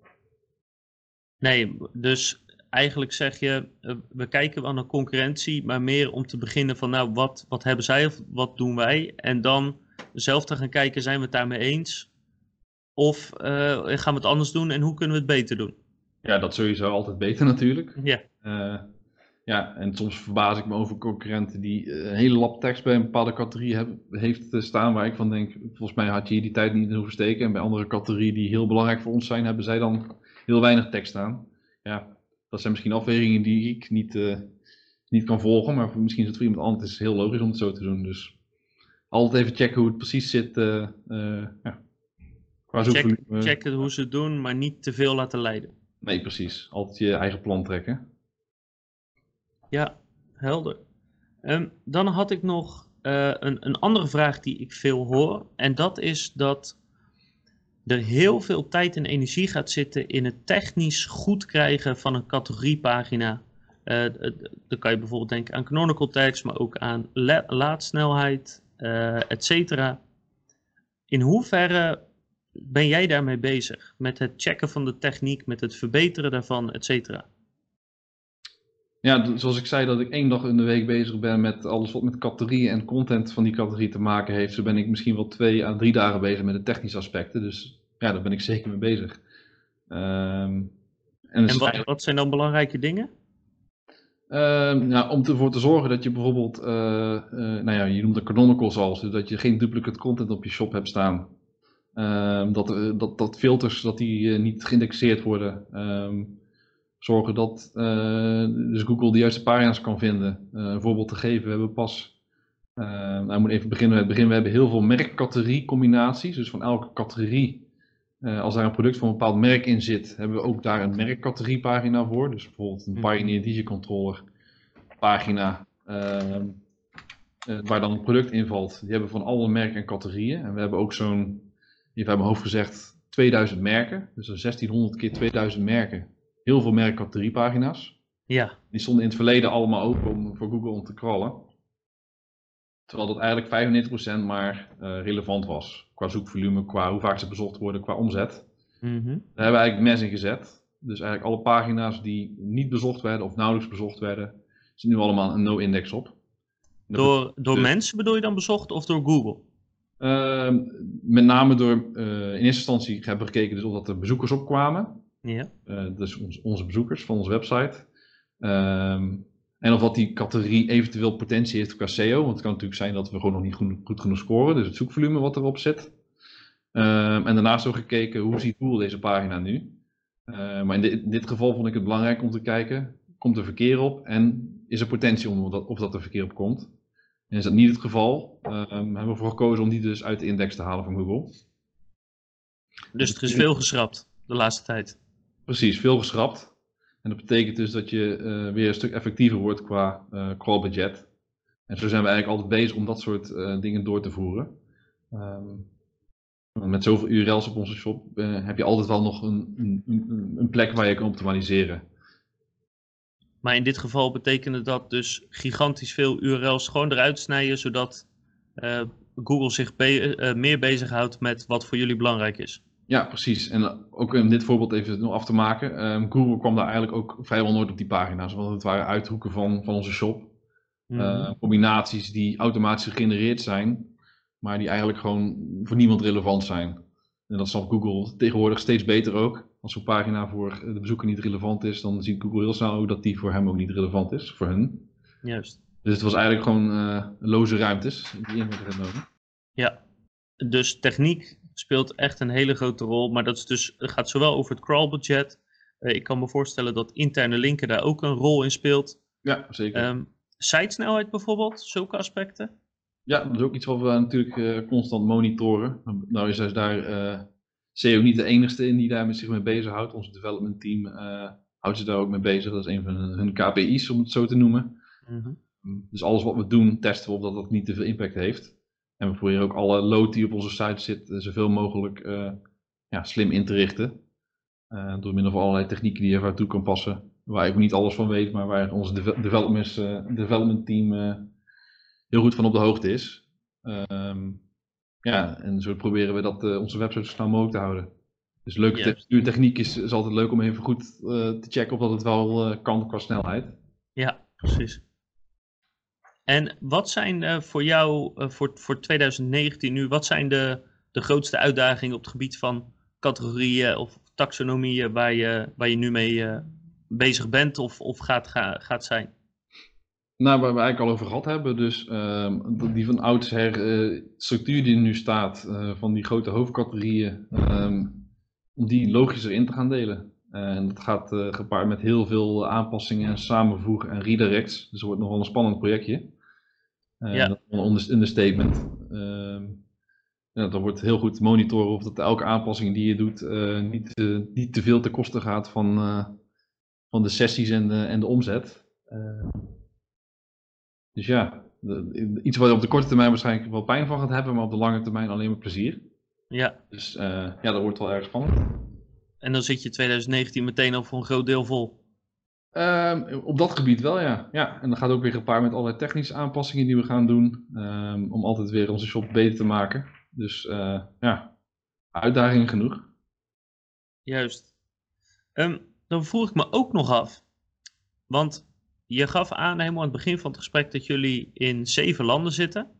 Nee, dus eigenlijk zeg je, we kijken wel naar concurrentie, maar meer om te beginnen van, nou, wat, wat hebben zij of wat doen wij? En dan zelf te gaan kijken, zijn we het daarmee eens? Of eh, gaan we het anders doen en hoe kunnen we het beter doen? Ja, dat sowieso altijd beter natuurlijk. Ja, Eh, ja, en soms verbaas ik me over concurrenten die eh, een hele lap tekst bij een bepaalde categorie hebben, heeft eh, staan waar ik van denk, volgens mij had je hier die tijd niet in hoeven steken. En bij andere categorieën die heel belangrijk voor ons zijn, hebben zij dan heel weinig tekst staan. Ja, dat zijn misschien afwegingen die ik niet, eh, niet kan volgen, maar misschien is het voor iemand anders heel logisch om het zo te doen. Dus altijd even checken hoe het precies zit. eh, eh, ja. Qua check, checken hoe ze het doen, maar niet te veel laten leiden. Nee, precies. Altijd je eigen plan trekken. Ja, helder. Ehm, dan had ik nog eh, een, een andere vraag die ik veel hoor. En dat is dat er heel veel tijd en energie gaat zitten in het technisch goed krijgen van een categoriepagina. Eh, d- dan kan je bijvoorbeeld denken aan canonical tags, maar ook aan la- laadsnelheid, eh et cetera. In hoeverre ben jij daarmee bezig? Met het checken van de techniek, met het verbeteren daarvan, et cetera? Ja, zoals ik zei dat ik één dag in de week bezig ben met alles wat met categorieën en content van die categorie te maken heeft. Zo ben ik misschien wel twee à drie dagen bezig met de technische aspecten. Dus ja, daar ben ik zeker mee bezig. Ehm, en wat, zijn dan belangrijke dingen? Ehm, nou, om ervoor te zorgen dat je bijvoorbeeld, eh, eh, nou ja, je noemt het canonicals al, zodat je geen duplicate content op je shop hebt staan. Ehm, dat, eh, dat, dat filters dat die eh, niet geïndexeerd worden. Ehm, zorgen dat eh, dus Google de juiste pagina's kan vinden. Een voorbeeld te geven, we hebben pas, eh, nou, ik moet even beginnen met het begin. We hebben heel veel merkcategorie combinaties. Dus van elke categorie, als daar een product van een bepaald merk in zit, hebben we ook daar een merkcategorie pagina voor. Dus bijvoorbeeld een Mhm. Pioneer Digicontroller pagina. ehm, waar dan een product invalt. Die hebben van alle merken en categorieën. En we hebben ook zo'n, even uit mijn hoofd gezegd, 2000 merken. Dus zo'n 1600 keer 2000 merken. Heel veel merkcategoriepagina's. Ja, Die stonden in het verleden allemaal open om, voor Google om te crawlen. Terwijl dat eigenlijk 95% maar eh, relevant was. Qua zoekvolume, qua hoe vaak ze bezocht worden, qua omzet. mhm. Daar hebben we eigenlijk mes in gezet. Dus eigenlijk alle pagina's die niet bezocht werden of nauwelijks bezocht werden, zit nu allemaal een no-index op. Door, door dus- mensen bedoel je dan bezocht of door Google? Ehm, met name door eh, in eerste instantie hebben we gekeken dus of dat er bezoekers opkwamen. Ja. Dus ons- onze bezoekers van onze website. Ehm, en of wat die categorie eventueel potentie heeft qua SEO. Want het kan natuurlijk zijn dat we gewoon nog niet goed, goed genoeg scoren. Dus het zoekvolume wat erop zit. Ehm, en daarnaast ook gekeken hoe ziet Google deze pagina nu. Eh, maar in, dit- in dit geval vond ik het belangrijk om te kijken. Komt er verkeer op en is er potentie om dat, of dat er verkeer op komt. En is dat niet het geval, ehm, hebben we ervoor gekozen om die dus uit de index te halen van Google. Dus er is veel geschrapt de laatste tijd. Precies, veel geschrapt. En dat betekent dus dat je eh, weer een stuk effectiever wordt qua eh crawlbudget. En zo zijn we eigenlijk altijd bezig om dat soort eh, dingen door te voeren. Ehm, Met zoveel URL's op onze shop uh, heb je altijd wel nog een, een, een, plek waar je kan optimaliseren. Maar in dit geval betekende dat dus gigantisch veel URL's gewoon eruit snijden, zodat uh, Google zich be uh, meer bezighoudt met wat voor jullie belangrijk is. Ja, precies. En ook om dit voorbeeld even nog af te maken. Um, Google kwam daar eigenlijk ook vrijwel nooit op die pagina's, want het waren uithoeken van, van onze shop. Mm -hmm. combinaties die automatisch gegenereerd zijn, maar die eigenlijk gewoon voor niemand relevant zijn. En dat snapt Google tegenwoordig steeds beter ook. Als een pagina voor de bezoeker niet relevant is, dan ziet Google heel snel ook dat die voor hem ook niet relevant is, voor hun. Juist. Dus het was eigenlijk gewoon uh, loze ruimtes die in werden genomen. Ja, dus techniek speelt echt een hele grote rol, maar dat is dus, gaat zowel over het crawlbudget. Uh, ik kan me voorstellen dat interne linken daar ook een rol in speelt. Ja, zeker. Um, sitesnelheid bijvoorbeeld, zulke aspecten? Ja, dat is ook iets wat we natuurlijk uh, constant monitoren. Nou is dus daar uh, SEO niet de enigste in die daar zich mee bezighoudt. Ons development team uh, houdt zich daar ook mee bezig. Dat is een van hun KPI's, om het zo te noemen. Mm -hmm. Dus alles wat we doen, testen we op dat dat niet te veel impact heeft. En we proberen ook alle load die op onze site zit, zoveel mogelijk ja, slim in te richten. door middel van allerlei technieken die je ervoor toe kan passen. Waar ik niet alles van weet, maar waar ons development, development team heel goed van op de hoogte is. Um, ja, en zo proberen we dat, uh, onze website zo snel mogelijk te houden. Dus leuke yes. textuurtechniek is, is altijd leuk om even goed uh, te checken of dat het wel uh, kan qua snelheid. Ja, precies. En wat zijn voor jou, voor, voor 2019 nu, wat zijn de, de grootste uitdagingen op het gebied van categorieën of taxonomieën waar je, waar je nu mee bezig bent of, of gaat, ga, gaat zijn? Nou, waar we eigenlijk al over gehad hebben, dus uh, die van oudsher uh, structuur die er nu staat, uh, van die grote hoofdcategorieën, um, om die logischer in te gaan delen. en dat gaat eh, gepaard met heel veel aanpassingen en samenvoegen en redirects. Dus het wordt nog wel een spannend projectje. ja. Dat is een understatement. Ehm, ja, dan wordt heel goed monitoren of dat elke aanpassing die je doet niet, niet te veel ten koste gaat van, van de sessies en de, en de omzet. Dus ja, iets waar je op de korte termijn waarschijnlijk wel pijn van gaat hebben, maar op de lange termijn alleen maar plezier. Ja. Dus uh, ja, dat wordt wel erg spannend. En dan zit je 2019 meteen al voor een groot deel vol. Um, op dat gebied wel, ja. ja. En dat gaat ook weer gepaard met allerlei technische aanpassingen die we gaan doen. Um, om altijd weer onze shop beter te maken. Dus uh, ja, uitdagingen genoeg. Juist. Um, dan vroeg ik me ook nog af. Want je gaf aan helemaal aan het begin van het gesprek dat jullie in zeven landen zitten.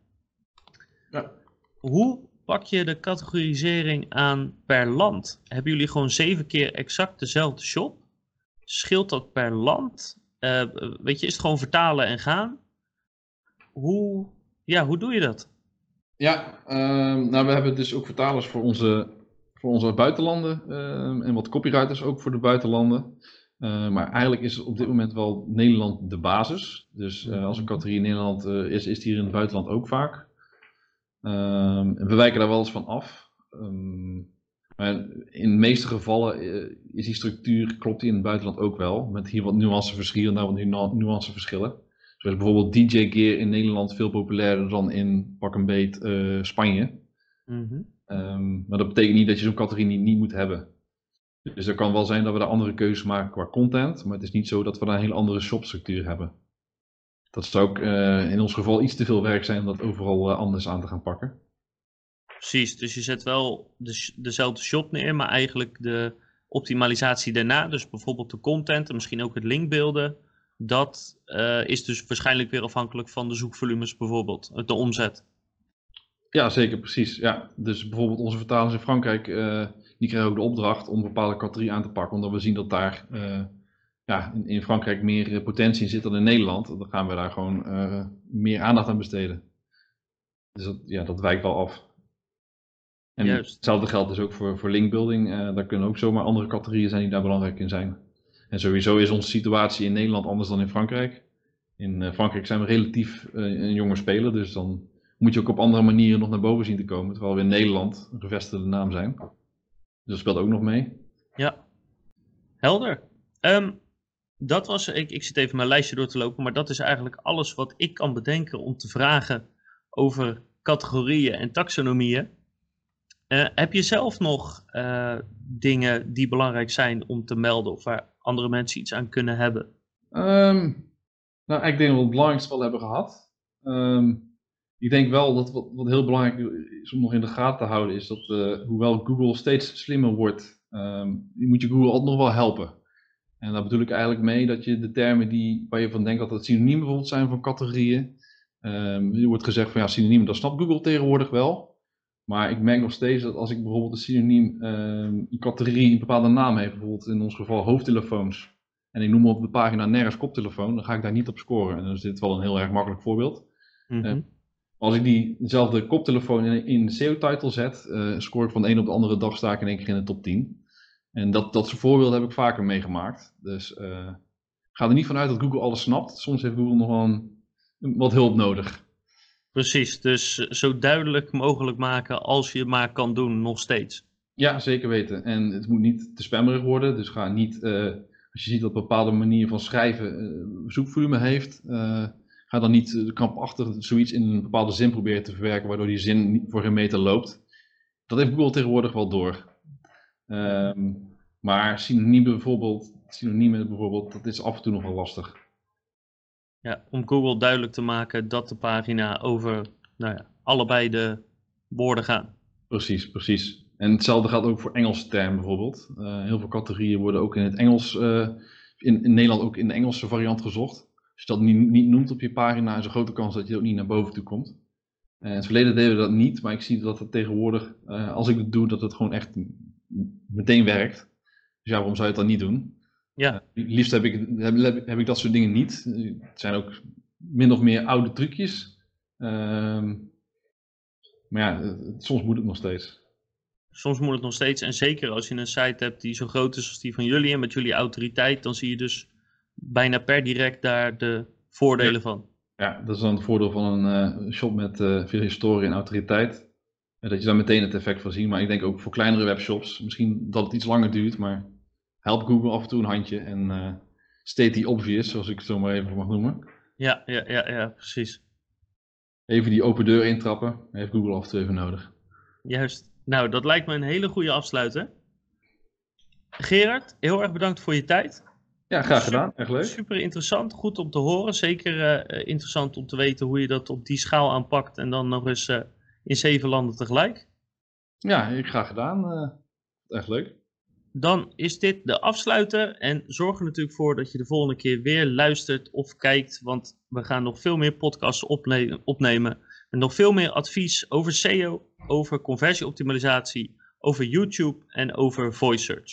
Ja. Hoe pak je de categorisering aan per land? Hebben jullie gewoon zeven keer exact dezelfde shop? Scheelt dat per land? Uh, weet je, is het gewoon vertalen en gaan? Hoe, ja, hoe doe je dat? Ja, uh, nou we hebben dus ook vertalers voor onze, voor onze buitenlanden uh, en wat copywriters ook voor de buitenlanden. Uh, maar eigenlijk is op dit moment wel Nederland de basis. Dus uh, als een categorie in Nederland uh, is, is die hier in het buitenland ook vaak. Um, we wijken daar wel eens van af. Um, maar in de meeste gevallen is die structuur, klopt die in het buitenland ook wel. Met hier wat nuanceverschillen, nou wat nuanceverschillen. Zoals bijvoorbeeld DJ Gear in Nederland veel populairder dan in pak een beet Spanje. Mm -hmm. um, maar dat betekent niet dat je zo'n categorie niet, niet moet hebben. Dus het kan wel zijn dat we daar andere keuzes maken qua content, maar het is niet zo dat we daar een hele andere shopstructuur hebben. Dat zou ook uh, in ons geval iets te veel werk zijn om dat overal uh, anders aan te gaan pakken. Precies, dus je zet wel de, dezelfde shop neer, maar eigenlijk de optimalisatie daarna, dus bijvoorbeeld de content en misschien ook het linkbeelden, dat uh, is dus waarschijnlijk weer afhankelijk van de zoekvolumes bijvoorbeeld, de omzet. Ja, zeker, precies. Ja. Dus bijvoorbeeld onze vertalers in Frankrijk die krijgen ook de opdracht om bepaalde categorieën aan te pakken. Omdat we zien dat daar uh, ja, in, in, Frankrijk meer potentie in zit dan in Nederland. Dan gaan we daar gewoon uh, meer aandacht aan besteden. Dus dat, ja, dat wijkt wel af. En Juist. hetzelfde geldt dus ook voor, voor linkbuilding. Uh, daar kunnen ook zomaar andere categorieën zijn die daar belangrijk in zijn. En sowieso is onze situatie in Nederland anders dan in Frankrijk. In Frankrijk zijn we relatief een jonge speler, dus dan moet je ook op andere manieren nog naar boven zien te komen. Terwijl we in Nederland een gevestigde naam zijn. Dus dat speelt ook nog mee. Ja, helder. Um, dat was, ik, ik zit even mijn lijstje door te lopen, maar dat is eigenlijk alles wat ik kan bedenken om te vragen over categorieën en taxonomieën. Uh, heb je zelf nog uh, dingen die belangrijk zijn om te melden of waar andere mensen iets aan kunnen hebben? Um, nou, ik denk dat we het belangrijkste wel hebben gehad. Um, ik denk wel dat wat, wat, heel belangrijk is om nog in de gaten te houden, is dat uh, hoewel Google steeds slimmer wordt, um, moet je Google altijd nog wel helpen. En daar bedoel ik eigenlijk mee dat je de termen die, waar je van denkt dat het synoniemen bijvoorbeeld zijn van categorieën, um, er wordt gezegd van ja, synoniemen, dat snapt Google tegenwoordig wel. Maar ik merk nog steeds dat als ik bijvoorbeeld een synoniem, um, een categorie, een bepaalde naam heeft, bijvoorbeeld in ons geval hoofdtelefoons, en ik noem op de pagina nergens koptelefoon, dan ga ik daar niet op scoren. En dan is dit wel een heel erg makkelijk voorbeeld. Mm -hmm. Als ik diezelfde koptelefoon in, de SEO-title zet, uh, scoor ik van de een op de andere dag sta ik in één keer in de top 10. En dat, dat soort voorbeelden heb ik vaker meegemaakt. Dus uh, ga er niet vanuit dat Google alles snapt. Soms heeft Google nog wel een, wat hulp nodig. Precies, dus zo duidelijk mogelijk maken als je het maar kan doen, nog steeds. Ja, zeker weten. En het moet niet te spammerig worden. Dus ga niet, uh, als je ziet dat een bepaalde manier van schrijven zoekvolume heeft, ga dan niet krampachtig zoiets in een bepaalde zin proberen te verwerken, waardoor die zin voor geen meter loopt. Dat heeft Google tegenwoordig wel door. Um, maar synoniemen bijvoorbeeld, synoniemen bijvoorbeeld, dat is af en toe nog wel lastig. Ja, om Google duidelijk te maken dat de pagina over nou ja, allebei de woorden gaat. Precies, precies. En hetzelfde geldt ook voor Engelse termen bijvoorbeeld. Uh, heel veel categorieën worden ook in het Engels, uh, in, in, Nederland ook in de Engelse variant gezocht. Als je dat niet, niet noemt op je pagina, is er grote kans dat je ook niet naar boven toe komt. Uh, in het verleden deden we dat niet, maar ik zie dat het tegenwoordig, als ik het doe, dat het gewoon echt meteen werkt. Dus ja, waarom zou je het dan niet doen? Ja. Uh, liefst heb ik, heb, heb, ik dat soort dingen niet. Het zijn ook min of meer oude trucjes. Uh, maar ja, soms moet het nog steeds. Soms moet het nog steeds. En zeker als je een site hebt die zo groot is als die van jullie en met jullie autoriteit, dan zie je dus bijna per direct daar de voordelen ja. van. Ja, dat is dan het voordeel van een uh, shop met uh, veel historie en autoriteit. Dat je daar meteen het effect van ziet. Maar ik denk ook voor kleinere webshops, misschien dat het iets langer duurt, maar help Google af en toe een handje. En uh, state the obvious, zoals ik het zo maar even mag noemen. Ja, ja, ja, ja, precies. Even die open deur intrappen, heeft Google af en toe even nodig. Juist. Nou, dat lijkt me een hele goede afsluiter. Gerard, heel erg bedankt voor je tijd. Ja, graag gedaan. Echt leuk. Super interessant. Goed om te horen. Zeker uh, interessant om te weten hoe je dat op die schaal aanpakt. En dan nog eens uh, in zeven landen tegelijk. Ja, ik graag gedaan. Uh, echt leuk. Dan is dit de afsluiter. En zorg er natuurlijk voor dat je de volgende keer weer luistert of kijkt. Want we gaan nog veel meer podcasts opne opnemen. En nog veel meer advies over SEO, over conversieoptimalisatie, over YouTube en over voice search.